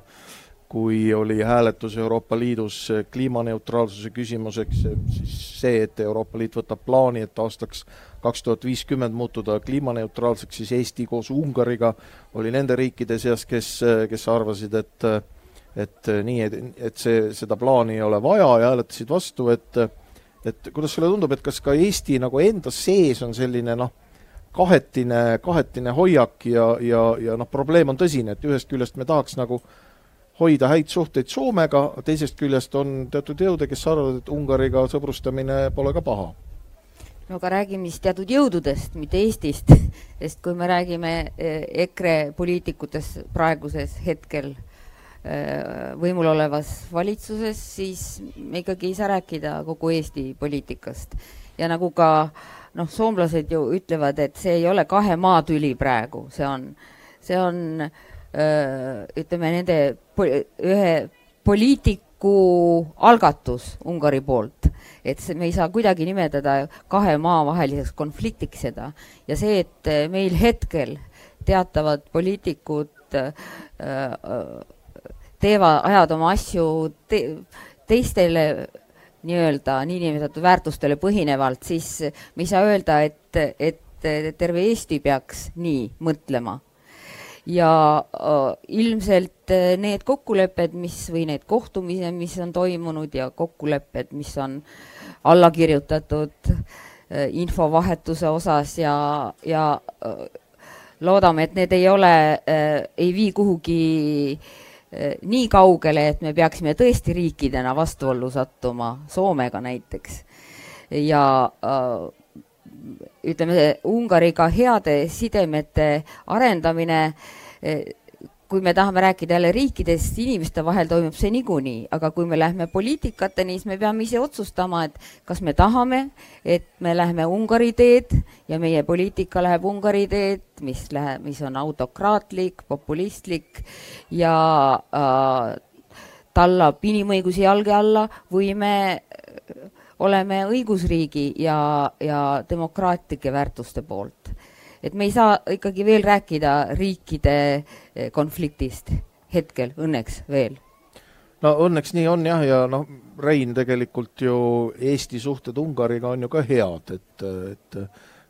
kui oli hääletus Euroopa Liidus kliimaneutraalsuse küsimuseks, siis see, et Euroopa Liit võtab plaani, et aastaks kaks tuhat viiskümmend muutuda kliimaneutraalseks, siis Eesti koos Ungariga oli nende riikide seas, kes, kes arvasid, et et nii, et, et see, seda plaani ei ole vaja ja hääletasid vastu, et et kuidas sulle tundub, et kas ka Eesti nagu enda sees on selline noh, kahetine, kahetine hoiak ja, ja, ja noh, probleem on tõsine, et ühest küljest me tahaks nagu hoida häid suhteid Soomega, teisest küljest on teatud jõude, kes arvavad, et Ungariga sõbrustamine pole ka paha. no aga räägime siis teatud jõududest, mitte Eestist, (laughs) sest kui me räägime eh, EKRE poliitikutest praeguses hetkel eh, võimul olevas valitsuses, siis me ikkagi ei saa rääkida kogu Eesti poliitikast. ja nagu ka noh, soomlased ju ütlevad, et see ei ole kahe maa tüli praegu, see on, see on äh, ütleme, nende ühe poliitiku algatus Ungari poolt, et see, me ei saa kuidagi nimetada kahe maa vaheliseks konfliktiks seda. Ja see, et meil hetkel teatavad poliitikud teevad, ajavad oma asju te, teistele nii-öelda niinimetatud väärtustele põhinevalt, siis me ei saa öelda, et, et terve Eesti peaks nii mõtlema. Ja äh, ilmselt need kokkulepped, mis või need kohtumised, mis on toimunud ja kokkulepped, mis on alla kirjutatud äh, infovahetuse osas ja, ja äh, loodame, et need ei ole ei vii kuhugi äh, nii kaugele, et me peaksime tõesti riikidena vastuollu sattuma, Soomega näiteks. ja äh, ütleme, Ungariga heade sidemete arendamine, eh, kui me tahame rääkida jälle riikidest, inimeste vahel toimub see niikuinii, aga kui me lähme poliitikateni, siis me peame ise otsustama, et kas me tahame, et me läheme Ungari teed ja meie poliitika läheb Ungari teed, mis läheb, mis on autokraatlik, populistlik ja äh, tallab inimõigusi jalge alla või me oleme õigusriigi ja, ja demokraatlike väärtuste poolt. Et me ei saa ikkagi veel rääkida riikide eh, konfliktist hetkel, õnneks veel. no õnneks nii on jah, ja noh, Rein, tegelikult ju Eesti suhted Ungariga on ju ka head, et, et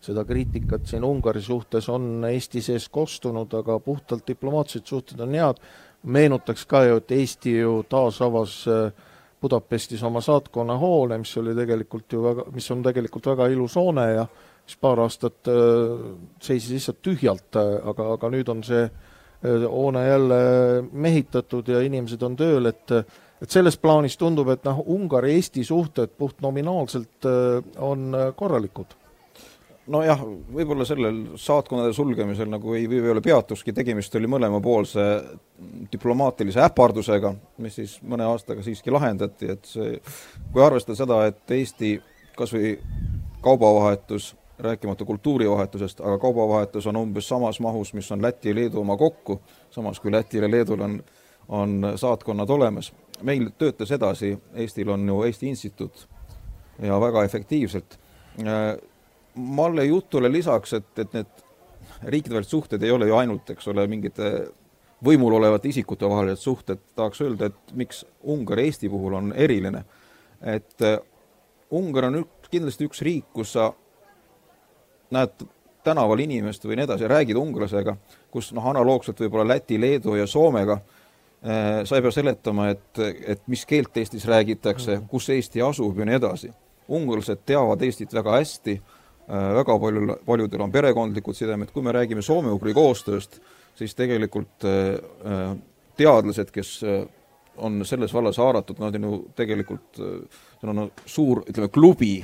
seda kriitikat siin Ungari suhtes on Eesti sees kostunud, aga puhtalt diplomaatilised suhted on head, meenutaks ka ju, et Eesti ju taas avas äh, Budapestis oma saatkonna hoone, mis oli tegelikult ju väga, mis on tegelikult väga ilus hoone ja mis paar aastat äh, seisis lihtsalt tühjalt, aga, aga nüüd on see hoone jälle mehitatud ja inimesed on tööl, et et selles plaanis tundub, et noh, Ungari-Eesti suhted puht nominaalselt on korralikud. Nojah, võib-olla sellel saatkondade sulgemisel nagu ei, võib-olla peatukski, tegemist oli mõlemapoolse diplomaatilise äpardusega, mis siis mõne aastaga siiski lahendati, et see, kui arvestada seda, et Eesti kas või kaubavahetus, rääkimata kultuurivahetusest, aga kaubavahetus on umbes samas mahus, mis on Läti ja Leedu oma kokku, samas kui Lätil ja Leedul on, on saatkonnad olemas. meil töötas edasi, Eestil on ju Eesti Instituut ja väga efektiivselt Malle jutule lisaks, et, et need riikidevahelised suhted ei ole ju ainult, eks ole, mingite võimul olevate isikute vahelised suhted, tahaks öelda, et miks Ungari Eesti puhul on eriline. et uh, Ungar on üks, kindlasti üks riik, kus sa näed tänaval inimest või nii edasi, räägid ungarlasega, kus noh, analoogselt võib-olla Läti, Leedu ja Soomega äh, sa ei pea seletama, et, et mis keelt Eestis räägitakse, kus Eesti asub ja nii edasi. ungarlased teavad Eestit väga hästi Äh, väga paljul, paljudel on perekondlikud sidemed, kui me räägime soome-ugri koostööst, siis tegelikult äh, teadlased, kes on selles vallas haaratud, nad on ju tegelikult, see on suur, ütleme, klubi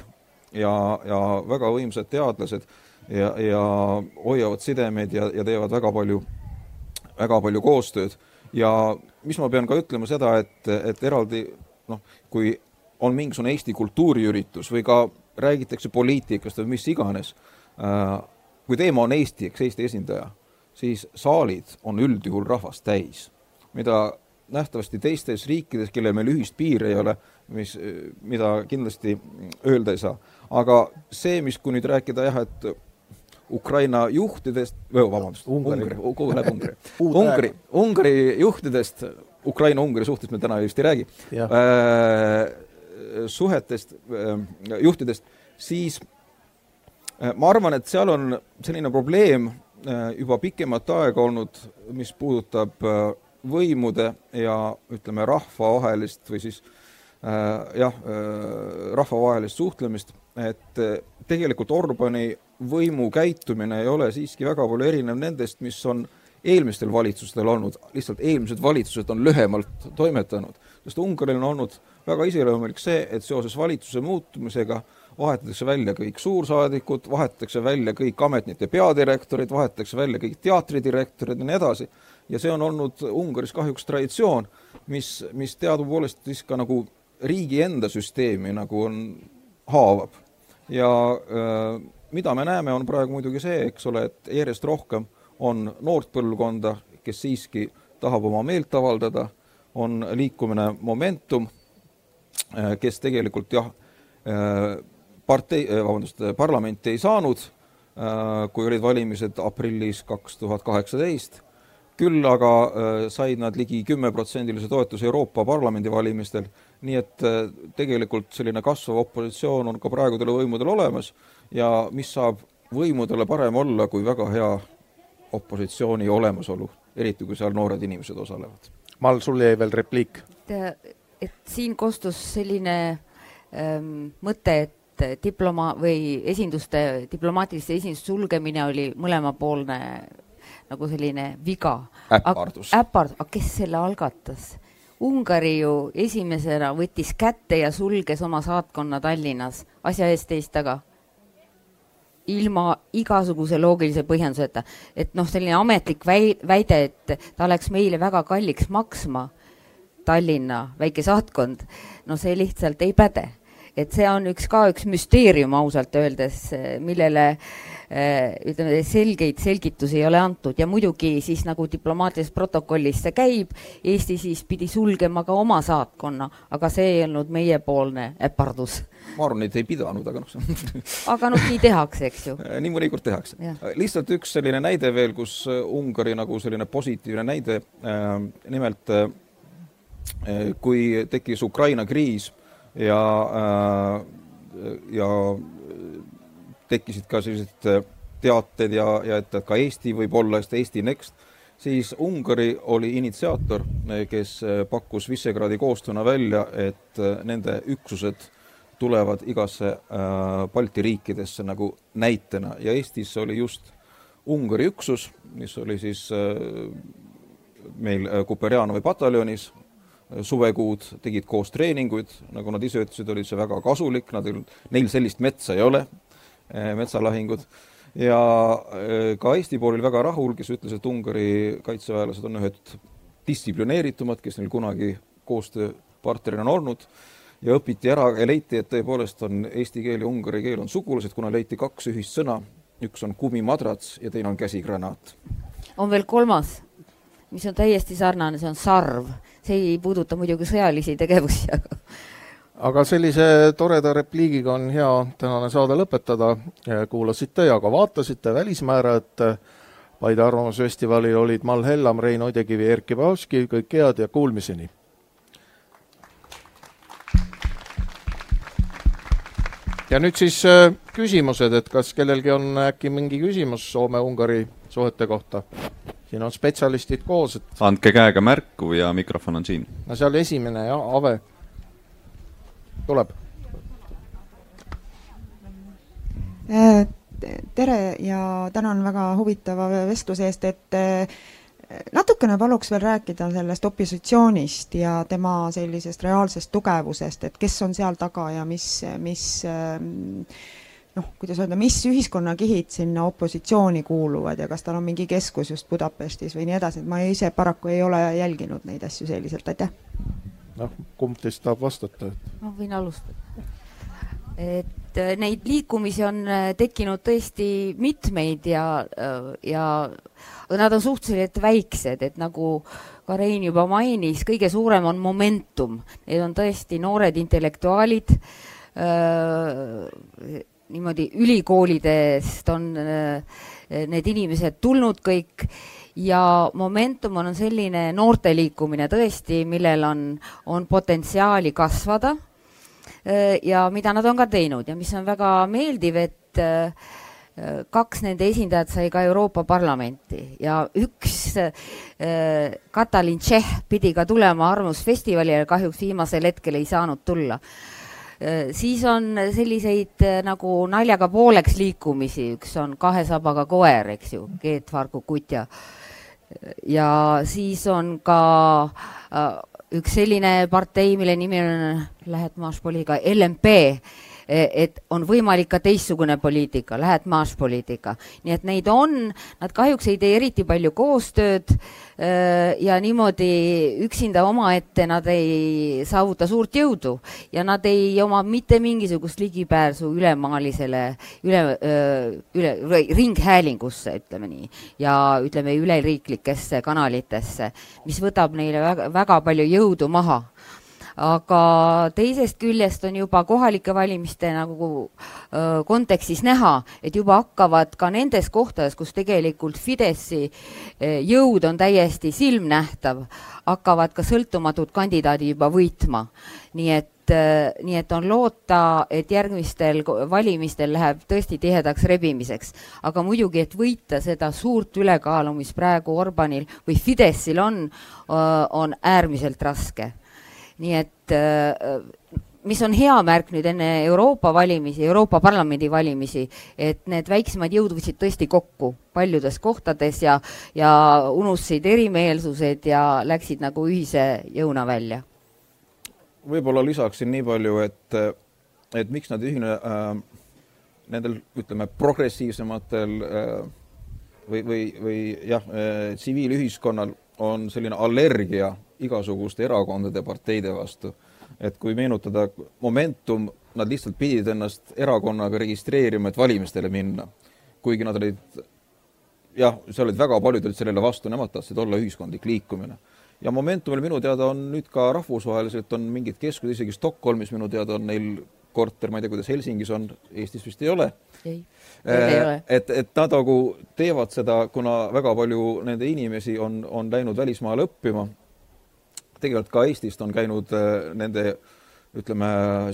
ja, ja väga võimsad teadlased ja, ja hoiavad sidemeid ja, ja teevad väga palju, väga palju koostööd. ja mis ma pean ka ütlema seda, et, et eraldi noh, kui on mingisugune Eesti kultuuriüritus või ka räägitakse poliitikast või mis iganes, äh, kui teema on Eesti, eks Eesti esindaja, siis saalid on üldjuhul rahvast täis, mida nähtavasti teistes riikides, kellel meil ühist piiri ei ole, mis, mida kindlasti öelda ei saa. Aga see, mis, kui nüüd rääkida jah, et Ukraina juhtidest, vabandust, Ungari, kuhu läheb Ungari. (laughs) Ungari, Ungari juhtidest, Ukraina-Ungari suhtest me täna vist ei räägi, suhetest, ähm, juhtidest, siis äh, ma arvan, et seal on selline probleem äh, juba pikemat aega olnud, mis puudutab äh, võimude ja ütleme, rahvavahelist või siis jah, rahvavahelist suhtlemist, et tegelikult Orbani võimu käitumine ei ole siiski väga palju erinev nendest, mis on eelmistel valitsustel olnud, lihtsalt eelmised valitsused on lühemalt toimetanud, sest Ungaril on olnud väga iseloomulik see, et seoses valitsuse muutumisega vahetatakse välja kõik suursaadikud, vahetatakse välja kõik ametnike peadirektorid, vahetatakse välja kõik teatridirektorid ja nii edasi, ja see on olnud Ungaris kahjuks traditsioon, mis, mis teadupoolest siis ka nagu riigi enda süsteemi nagu on, haavab. ja äh, mida me näeme, on praegu muidugi see, eks ole, et järjest rohkem on noort põlvkonda, kes siiski tahab oma meelt avaldada, on liikumine Momentum kes tegelikult jah, partei, vabandust, parlamenti ei saanud, kui olid valimised aprillis kaks tuhat kaheksateist, küll aga said nad ligi kümmeprotsendilise toetuse Euroopa Parlamendi valimistel, nii et tegelikult selline kasvav opositsioon on ka praegudel võimudel olemas ja mis saab võimudele parem olla kui väga hea opositsiooni olemasolu, eriti kui seal noored inimesed osalevad. Mal, sul jäi veel repliik? et siin kostus selline ähm, mõte, et diploma- või esinduste, diplomaatiliste esinduste sulgemine oli mõlemapoolne nagu selline viga. äpardus. äpard-, aga kes selle algatas? Ungari ju esimesena võttis kätte ja sulges oma saatkonna Tallinnas, asja eest teist taga ilma igasuguse loogilise põhjenduseta, et noh, selline ametlik väi-, väide, et ta läks meile väga kalliks maksma Tallinna väike saatkond, no see lihtsalt ei päde. et see on üks ka üks müsteerium ausalt öeldes, millele eh, ütleme, selgeid selgitusi ei ole antud ja muidugi siis nagu diplomaatilises protokollis see käib, Eesti siis pidi sulgema ka oma saatkonna, aga see ei olnud meiepoolne äpardus ma arvan, et ei pidanud, aga noh aga noh, nii tehakse, eks ju. (laughs) nii mõnikord tehakse. lihtsalt üks selline näide veel, kus Ungari nagu selline positiivne näide äh,, nimelt äh, Eh, kui tekkis Ukraina kriis ja, äh, ja tekkisid ka sellised teated ja, ja et, ka Eesti võib olla, sest Eesti Next, siis Ungari oli initsiaator, kes pakkus Visegradi koostööna välja, et nende üksused tulevad igasse Balti riikidesse nagu näitena. Ja Eestis oli just Ungari üksus, mis oli siis meil Kuperjanovi pataljonis, suvekuud, tegid koos treeninguid, nagu nad ise ütlesid, oli see väga kasulik, nad ei, neil sellist metsa ei ole, metsalahingud, ja eh, ka Eesti pool oli väga rahul, kes ütles, et Ungari kaitseväelased on ühed distsiplineeritumad, kes neil kunagi koostööpartnerina on olnud, ja õpiti ära ja leiti, et tõepoolest on eesti keel ja ungari keel on sugulased, kuna leiti kaks ühist sõna, üks on kumimadrats ja teine on käsigranaat. on veel kolmas mis on täiesti sarnane, see on sarv. see ei puuduta muidugi sõjalisi tegevusi, aga aga sellise toreda repliigiga on hea tänane saade lõpetada. kuulasite ja ka vaatasite Välismäärajat. Paide Arvamusfestivalil olid Mall Hellam, Rein Odekivi, Erkki Vaoski, kõik head ja kuulmiseni! ja nüüd siis äh, küsimused, et kas kellelgi on äkki mingi küsimus Soome-Ungari suhete kohta? siin on spetsialistid koos, et andke käega märku ja mikrofon on siin. no seal esimene jah, Ave tuleb. Äh, tere ja tänan väga huvitava vestluse eest, et äh, natukene paluks veel rääkida sellest opositsioonist ja tema sellisest reaalsest tugevusest, et kes on seal taga ja mis, mis äh, noh, kuidas öelda, mis ühiskonnakihid sinna opositsiooni kuuluvad ja kas tal on mingi keskus just Budapestis või nii edasi, et ma ise paraku ei ole jälginud neid asju selliselt, aitäh. Noh, kumb teist tahab vastata? ma võin alustada. et äh, neid liikumisi on äh, tekkinud tõesti mitmeid ja, äh, ja nad on suhteliselt väiksed, et nagu ka Rein juba mainis, kõige suurem on momentum, need on tõesti noored intellektuaalid niimoodi ülikoolidest on need inimesed tulnud kõik ja Momentum on selline noorteliikumine tõesti, millel on, on potentsiaali kasvada äh, ja mida nad on ka teinud. Ja mis on väga meeldiv, et äh, kaks nende esindajat sai ka Euroopa Parlamenti. Ja üks Katalin Tšehh pidi ka tulema Arvamusfestivalile, kahjuks viimasel hetkel ei saanud tulla. Äh, siis on selliseid äh, nagu naljaga pooleks liikumisi, üks on kahe sabaga koer, eks ju, Geet Vargu Kutja. Ja siis on ka äh, üks selline partei, mille nimi on, lähed Maaspoliga, LMP E, et on võimalik ka teistsugune poliitika, lähed maaspoliitika. nii et neid on, nad kahjuks ei tee eriti palju koostööd ja niimoodi üksinda omaette nad ei saavuta suurt jõudu ja nad ei oma mitte mingisugust ligipääsu ülemaalisele, üle, e, üle, üle, ringhäälingusse, ütleme nii, ja ütleme üleriiklikesse kanalitesse, mis võtab neile väga, väga palju jõudu maha aga teisest küljest on juba kohalike valimiste nagu kontekstis näha, et juba hakkavad ka nendes kohtades, kus tegelikult Fideszi jõud on täiesti silmnähtav, hakkavad ka sõltumatud kandidaadid juba võitma. nii et nii et on loota, et järgmistel valimistel läheb tõesti tihedaks rebimiseks. aga muidugi, et võita seda suurt ülekaalu, mis praegu Orbanil või Fideszil on, on äärmiselt raske nii et äh, mis on hea märk nüüd enne Euroopa valimisi, Euroopa Parlamendi valimisi, et need väiksemad jõud võtsid tõesti kokku paljudes kohtades ja, ja unustasid erimeelsused ja läksid nagu ühise jõuna välja. võib-olla lisaksin nii palju, et, et miks nad ühine äh, nendel, ütleme, progressiivsematel äh, või, või, või jah äh,, tsiviilühiskonnal on selline allergia igasuguste erakondade, parteide vastu. et kui meenutada Momentum, nad lihtsalt pidid ennast erakonnaga registreerima, et valimistele minna. kuigi nad olid jah, seal olid väga paljud olid sellele vastu, nemad tahtsid olla ühiskondlik liikumine. ja Momentumil minu teada on nüüd ka rahvusvaheliselt on mingid keskused, isegi Stockholmis minu teada on neil korter, ma ei tea, kuidas Helsingis on, Eestis vist ei ole. ei, ei äh, ole. et, et nad nagu teevad seda, kuna väga palju nende inimesi on, on läinud välismaale õppima tegelikult ka Eestist on käinud äh, nende ütleme,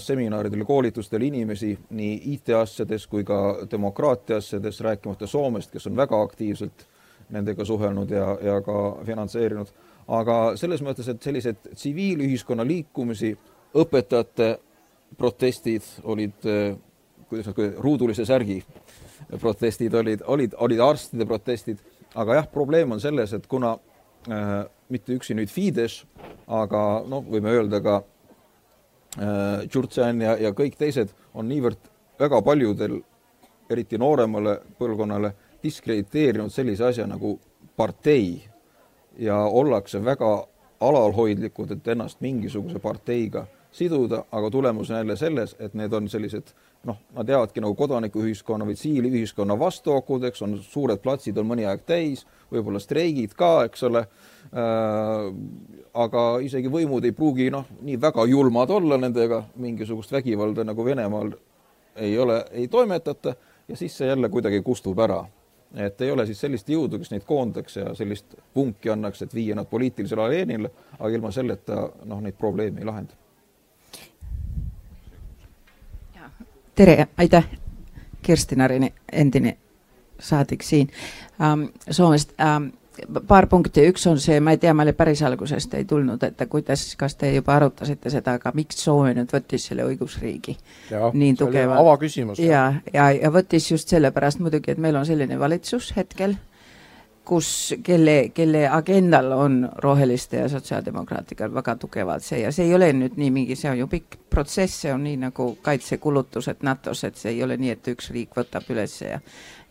seminaridel, koolitustel inimesi nii IT-asjades kui ka demokraatia asjades, rääkimata Soomest, kes on väga aktiivselt nendega suhelnud ja, ja ka finantseerinud. aga selles mõttes, et sellised tsiviilühiskonna liikumisi, õpetajate protestid olid, kuidas nad, ruudulise särgi protestid olid, olid, olid arstide protestid, aga jah, probleem on selles, et kuna äh, mitte üksi nüüd Fides, aga noh, võime öelda ka äh, Tšurtšan ja, ja kõik teised on niivõrd väga paljudel, eriti nooremale põlvkonnale, diskrediteerinud sellise asja nagu partei. Ja ollakse väga alalhoidlikud, et ennast mingisuguse parteiga siduda, aga tulemus on jälle selles, et need on sellised noh, nad jäävadki nagu kodanikuühiskonna või tsiviilühiskonna vastuokudeks, on suured platsid on mõni aeg täis, võib-olla streigid ka, eks ole äh,, aga isegi võimud ei pruugi noh, nii väga julmad olla nendega, mingisugust vägivalda nagu Venemaal ei ole, ei toimetata ja siis see jälle kuidagi kustub ära. et ei ole siis sellist jõudu, kes neid koondaks ja sellist vunki annaks, et viia nad poliitilisele areenile, aga ilma selleta noh, neid probleeme ei lahenda tere, aitäh, Kirsti Narini, endine saadik siin ähm, Soomest ähm, paar punkti, üks on see, ma ei tea, ma olin päris algusest ei tulnud, et kuidas, kas te juba arutasite seda, aga miks Soome nüüd võttis selle õigusriigi ja, nii tugeva? avaküsimus. ja, ja, ja võttis just sellepärast muidugi, et meil on selline valitsus hetkel kus, kelle, kelle agendal on roheliste ja sotsiaaldemokraatidega väga tugevalt see ja see ei ole nüüd nii mingi, see on ju pikk protsess, see on nii nagu kaitsekulutused NATO-s, et see ei ole nii, et üks riik võtab üles ja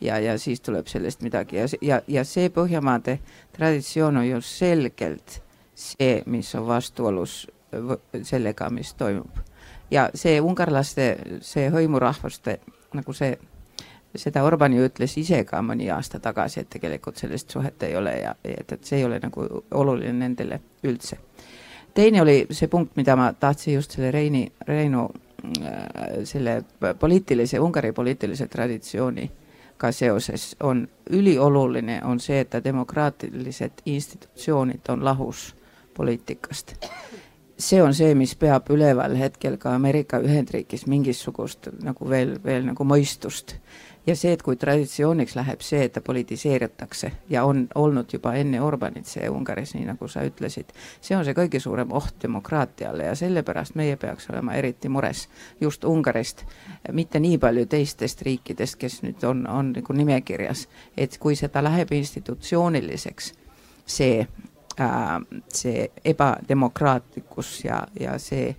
ja, ja siis tuleb sellest midagi ja, ja, ja see Põhjamaade traditsioon on ju selgelt see, mis on vastuolus sellega, mis toimub. ja see ungarlaste, see hõimurahvaste nagu see seda Orban ju ütles ise ka mõni aasta tagasi, et tegelikult sellist suhet ei ole ja et, et see ei ole nagu oluline nendele üldse. teine oli see punkt, mida ma tahtsin just selle Reini, Reinu äh, selle poliitilise, Ungari poliitilise traditsiooniga seoses on ülioluline, on see, et demokraatilised institutsioonid on lahus poliitikast see on see, mis peab üleval hetkel ka Ameerika Ühendriigis mingisugust nagu veel, veel nagu mõistust ja see, et kui traditsiooniks läheb see, et ta politiseeritakse ja on olnud juba enne Orbanit see Ungaris, nii nagu sa ütlesid, see on see kõige suurem oht demokraatiale ja sellepärast meie peaks olema eriti mures just Ungarist, mitte nii palju teistest riikidest, kes nüüd on, on nagu nimekirjas, et kui seda läheb institutsiooniliseks, see äh,, see ebademokraatlikkus ja, ja see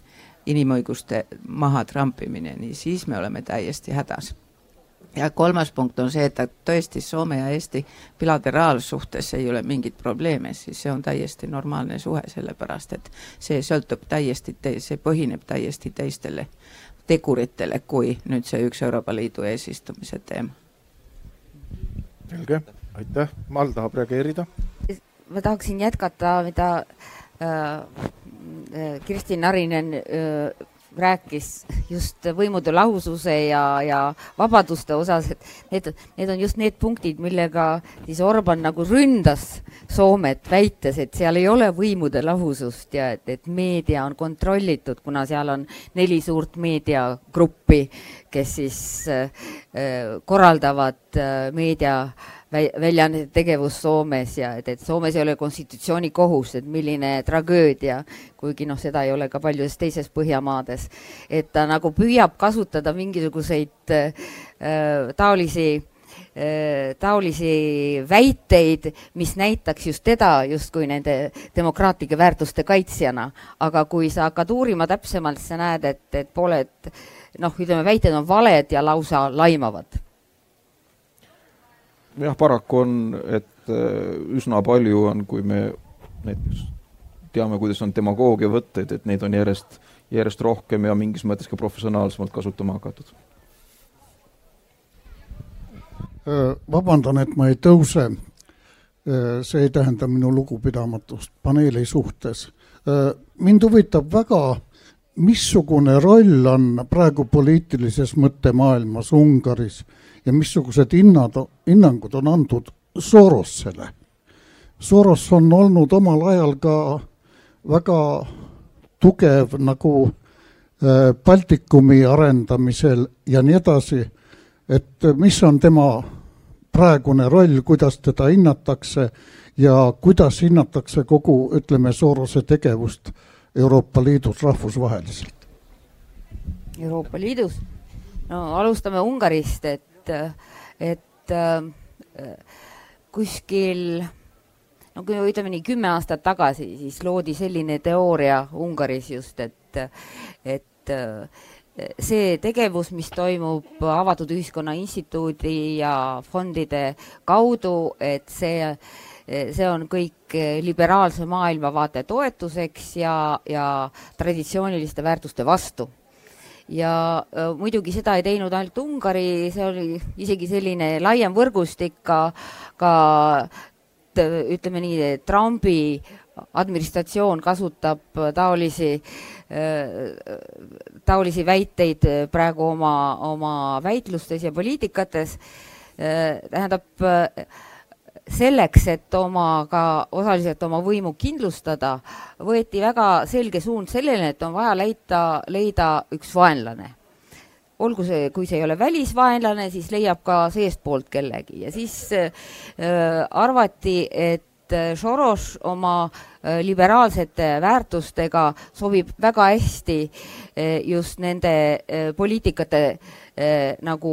inimõiguste mahatrampimine, nii siis me oleme täiesti hädas ja kolmas punkt on see, et tõesti Soome ja Eesti bilateraalsuhtes ei ole mingit probleemi, siis see on täiesti normaalne suhe, sellepärast et see sõltub täiesti, see põhineb täiesti teistele teguritele, kui nüüd see üks Euroopa Liidu eesistumise teema. selge, aitäh, Mal tahab reageerida. ma tahaksin jätkata, mida äh, äh Kristi Narinen äh, rääkis just võimude lahususe ja, ja vabaduste osas, et need, need on just need punktid, millega siis Orban nagu ründas Soomet, väites, et seal ei ole võimude lahusust ja et, et meedia on kontrollitud, kuna seal on neli suurt meediagruppi, kes siis äh, äh korraldavad äh, meedia äh, väljaannete tegevus Soomes ja et, et Soomes ei ole konstitutsioonikohus, et milline tragöödia, kuigi noh, seda ei ole ka paljudes teistes Põhjamaades, et ta nagu püüab kasutada mingisuguseid taolisi taolisi väiteid, mis näitaks just teda justkui nende demokraatlike väärtuste kaitsjana. aga kui sa hakkad uurima täpsemalt, sa näed, et, et pooled noh, ütleme, väited on valed ja lausa laimavad jah, paraku on, et äh, üsna palju on, kui me näiteks teame, kuidas on demagoogia võtteid, et neid on järjest, järjest rohkem ja mingis mõttes ka professionaalsemalt kasutama hakatud. Äh, vabandan, et ma ei tõuse. Äh, see ei tähenda minu lugupidamatust paneeli suhtes. mind huvitab väga, missugune roll on praegu poliitilises mõttemaailmas Ungaris ja missugused hinnad, hinnangud on antud Sorosele. Soros on olnud omal ajal ka väga tugev nagu Baltikumi arendamisel ja nii edasi, et mis on tema praegune roll, kuidas teda hinnatakse ja kuidas hinnatakse kogu, ütleme, Sorose tegevust Euroopa Liidus rahvusvaheliselt? Euroopa Liidus, no alustame Ungarist, et, et äh, kuskil no kui ütleme nii kümme aastat tagasi, siis loodi selline teooria Ungaris just, et, et see tegevus, mis toimub Avatud Ühiskonna Instituudi ja fondide kaudu, et see, see on kõik liberaalse maailmavaate toetuseks ja, ja traditsiooniliste väärtuste vastu ja äh, muidugi seda ei teinud ainult Ungari, see oli isegi selline laiem võrgustik ka, ka ütleme nii, Trumpi administratsioon kasutab taolisi, taolisi väiteid praegu oma, oma väitlustes ja poliitikates. tähendab, selleks, et oma ka osaliselt oma võimu kindlustada, võeti väga selge suund sellele, et on vaja leida, leida üks vaenlane. Olgu see, kui see ei ole välisvaenlane, siis leiab ka seestpoolt kellegi. Ja siis äh, arvati, et Soros oma äh, liberaalsete väärtustega sobib väga hästi äh, just nende äh, poliitikate äh, nagu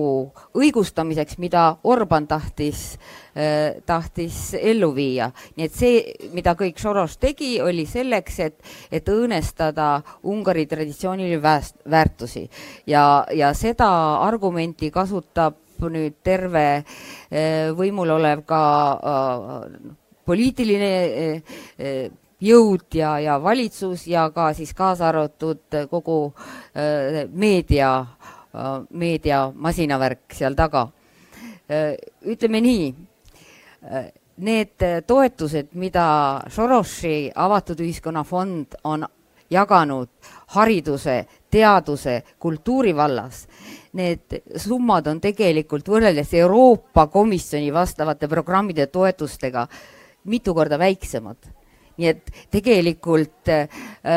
õigustamiseks, mida Orban tahtis Äh, tahtis ellu viia. nii et see, mida kõik Soros tegi, oli selleks, et, et õõnestada Ungari traditsioonilisi väärtusi ja, ja seda argumenti kasutab nüüd terve äh, võimul olev ka äh, poliitiline jõud ja, ja valitsus ja ka siis kaasa arvatud kogu meedia äh,, meedia masinavärk seal taga äh,. ütleme nii need toetused, mida Sorosi Avatud Ühiskonna Fond on jaganud hariduse, teaduse, kultuuri vallas, need summad on tegelikult võrreldes Euroopa Komisjoni vastavate programmide toetustega mitu korda väiksemad nii et tegelikult äh,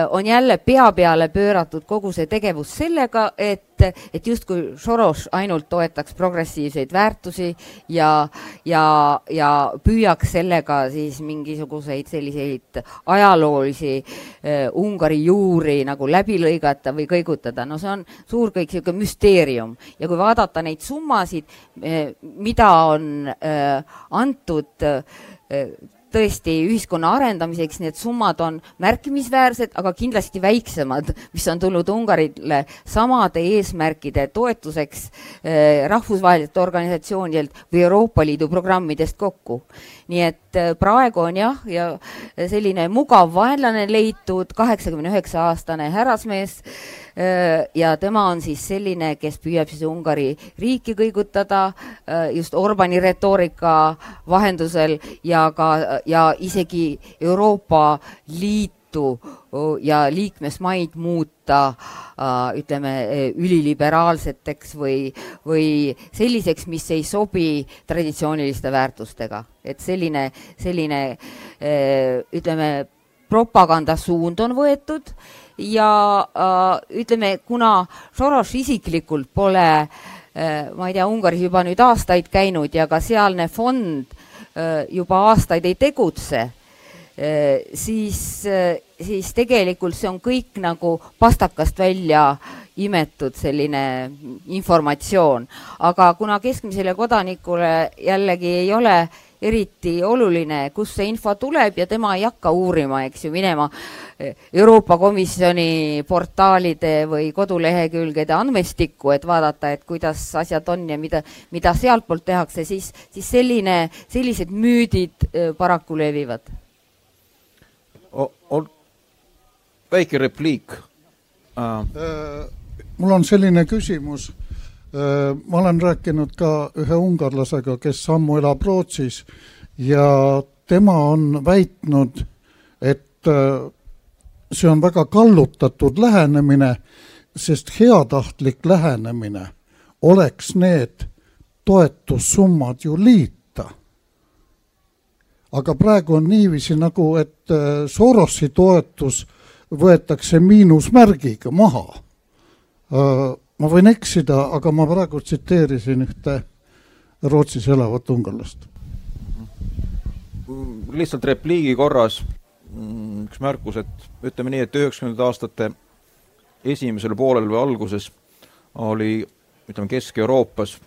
on jälle pea peale pööratud kogu see tegevus sellega, et, et justkui Soros ainult toetaks progressiivseid väärtusi ja, ja, ja püüaks sellega siis mingisuguseid selliseid ajaloolisi uh, Ungari juuri nagu läbi lõigata või kõigutada, no see on suur kõik niisugune müsteerium. Ja kui vaadata neid summasid, mida on uh, antud uh, tõesti ühiskonna arendamiseks, need summad on märkimisväärsed, aga kindlasti väiksemad, mis on tulnud Ungarile samade eesmärkide toetuseks eh, rahvusvahelistelt organisatsioonidelt või Euroopa Liidu programmidest kokku. Nii et eh, praegu on jah, ja selline mugav vaenlane leitud, kaheksakümne üheksa aastane härrasmees Äh, ja tema on siis selline, kes püüab siis Ungari riiki kõigutada äh, just Orbani retoorika vahendusel ja ka, ja isegi Euroopa Liitu ja liikmesmaid muuta äh, ütleme üliliberaalseteks või, või selliseks, mis ei sobi traditsiooniliste väärtustega. et selline, selline ütleme, propagandasuund on võetud ja äh, ütleme, kuna Soros isiklikult pole äh, ma ei tea, Ungaris juba nüüd aastaid käinud ja ka sealne fond juba aastaid ei tegutse siis siis tegelikult see on kõik nagu pastakast välja imetud selline informatsioon, aga kuna keskmisele kodanikule jällegi ei ole eriti oluline, kust see info tuleb ja tema ei hakka uurima, eks ju, minema Euroopa Komisjoni portaalide või kodulehekülgede andmestikku, et vaadata, et kuidas asjad on ja mida, mida sealtpoolt tehakse, siis, siis selline, sellised müüdid eh, paraku levivad. on väike repliik. Uh.. mul on selline küsimus. Äh, ma olen rääkinud ka ühe ungarlasega, kes ammu elab Rootsis ja tema on väitnud, et äh, see on väga kallutatud lähenemine, sest heatahtlik lähenemine oleks need toetussummad ju liita. aga praegu on niiviisi nagu, et äh, Sorosi toetus võetakse miinusmärgiga maha ma võin eksida, aga ma praegu tsiteerisin ühte Rootsis elavat ungarlast. lihtsalt repliigi korras mm, üks märkus, et ütleme nii, et üheksakümnendate aastate esimesel poolel või alguses oli ütleme, Kesk-Euroopas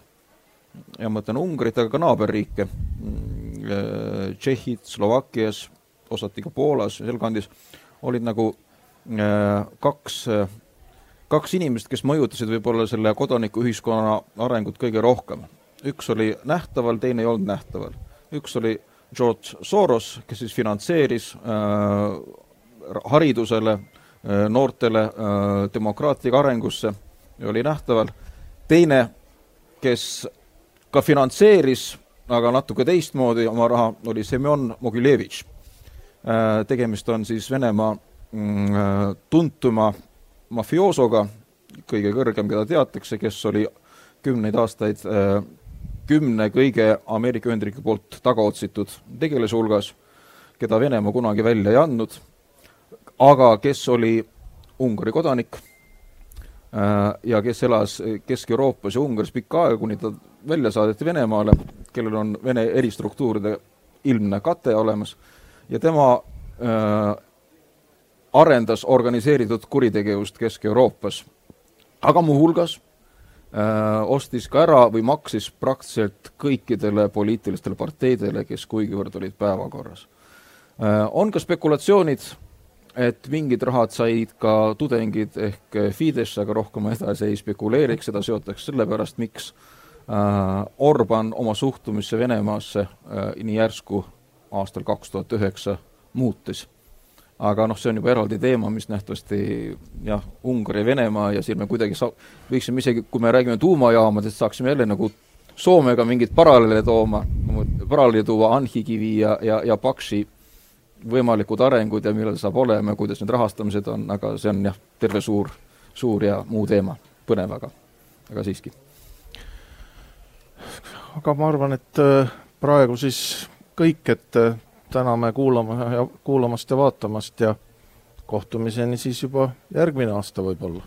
ja ma mõtlen Ungarit, aga ka naaberriike, mm, Tšehhid, Slovakkias, osati ka Poolas, sealkandis, olid nagu äh, kaks kaks inimest, kes mõjutasid võib-olla selle kodanikuühiskonna arengut kõige rohkem. üks oli nähtaval, teine ei olnud nähtaval. üks oli George Soros, kes siis finantseeris äh, haridusele äh,, noortele äh, demokraatia arengusse oli nähtaval, teine, kes ka finantseeris, aga natuke teistmoodi oma raha, oli Semjon Mogilevitš äh,. tegemist on siis Venemaa äh, tuntuma mafioosoga, kõige kõrgem, keda teatakse, kes oli kümneid aastaid äh, kümne kõige Ameerika Ühendriikide poolt tagaotsitud tegelase hulgas, keda Venemaa kunagi välja ei andnud, aga kes oli Ungari kodanik äh, ja kes elas Kesk-Euroopas ja Ungaris pikka aega, kuni ta välja saadeti Venemaale, kellel on Vene eristruktuuride ilmne kate olemas, ja tema äh, arendas organiseeritud kuritegevust Kesk-Euroopas, aga muuhulgas äh, ostis ka ära või maksis praktiliselt kõikidele poliitilistele parteidele, kes kuigivõrd olid päevakorras äh,. On ka spekulatsioonid, et mingid rahad said ka tudengid ehk Fidesz, aga rohkem ma edasi ei spekuleeriks, seda seotakse sellepärast, miks äh, Orban oma suhtumisse Venemaasse nii järsku aastal kaks tuhat üheksa muutis aga noh, see on juba eraldi teema, mis nähtavasti jah, Ungari, Venemaa ja siin me kuidagi saa-, võiksime isegi, kui me räägime tuumajaamadest, saaksime jälle nagu Soomega mingeid paralleele tooma, paralleeli tuua Anhikivi ja, ja, ja Paksi võimalikud arengud ja millal saab olema ja kuidas need rahastamised on, aga see on jah, terve suur, suur ja muu teema, põnev aga, aga siiski. aga ma arvan, et äh, praegu siis kõik, et äh, täname kuulama ja kuulamast ja vaatamast ja kohtumiseni siis juba järgmine aasta võib-olla.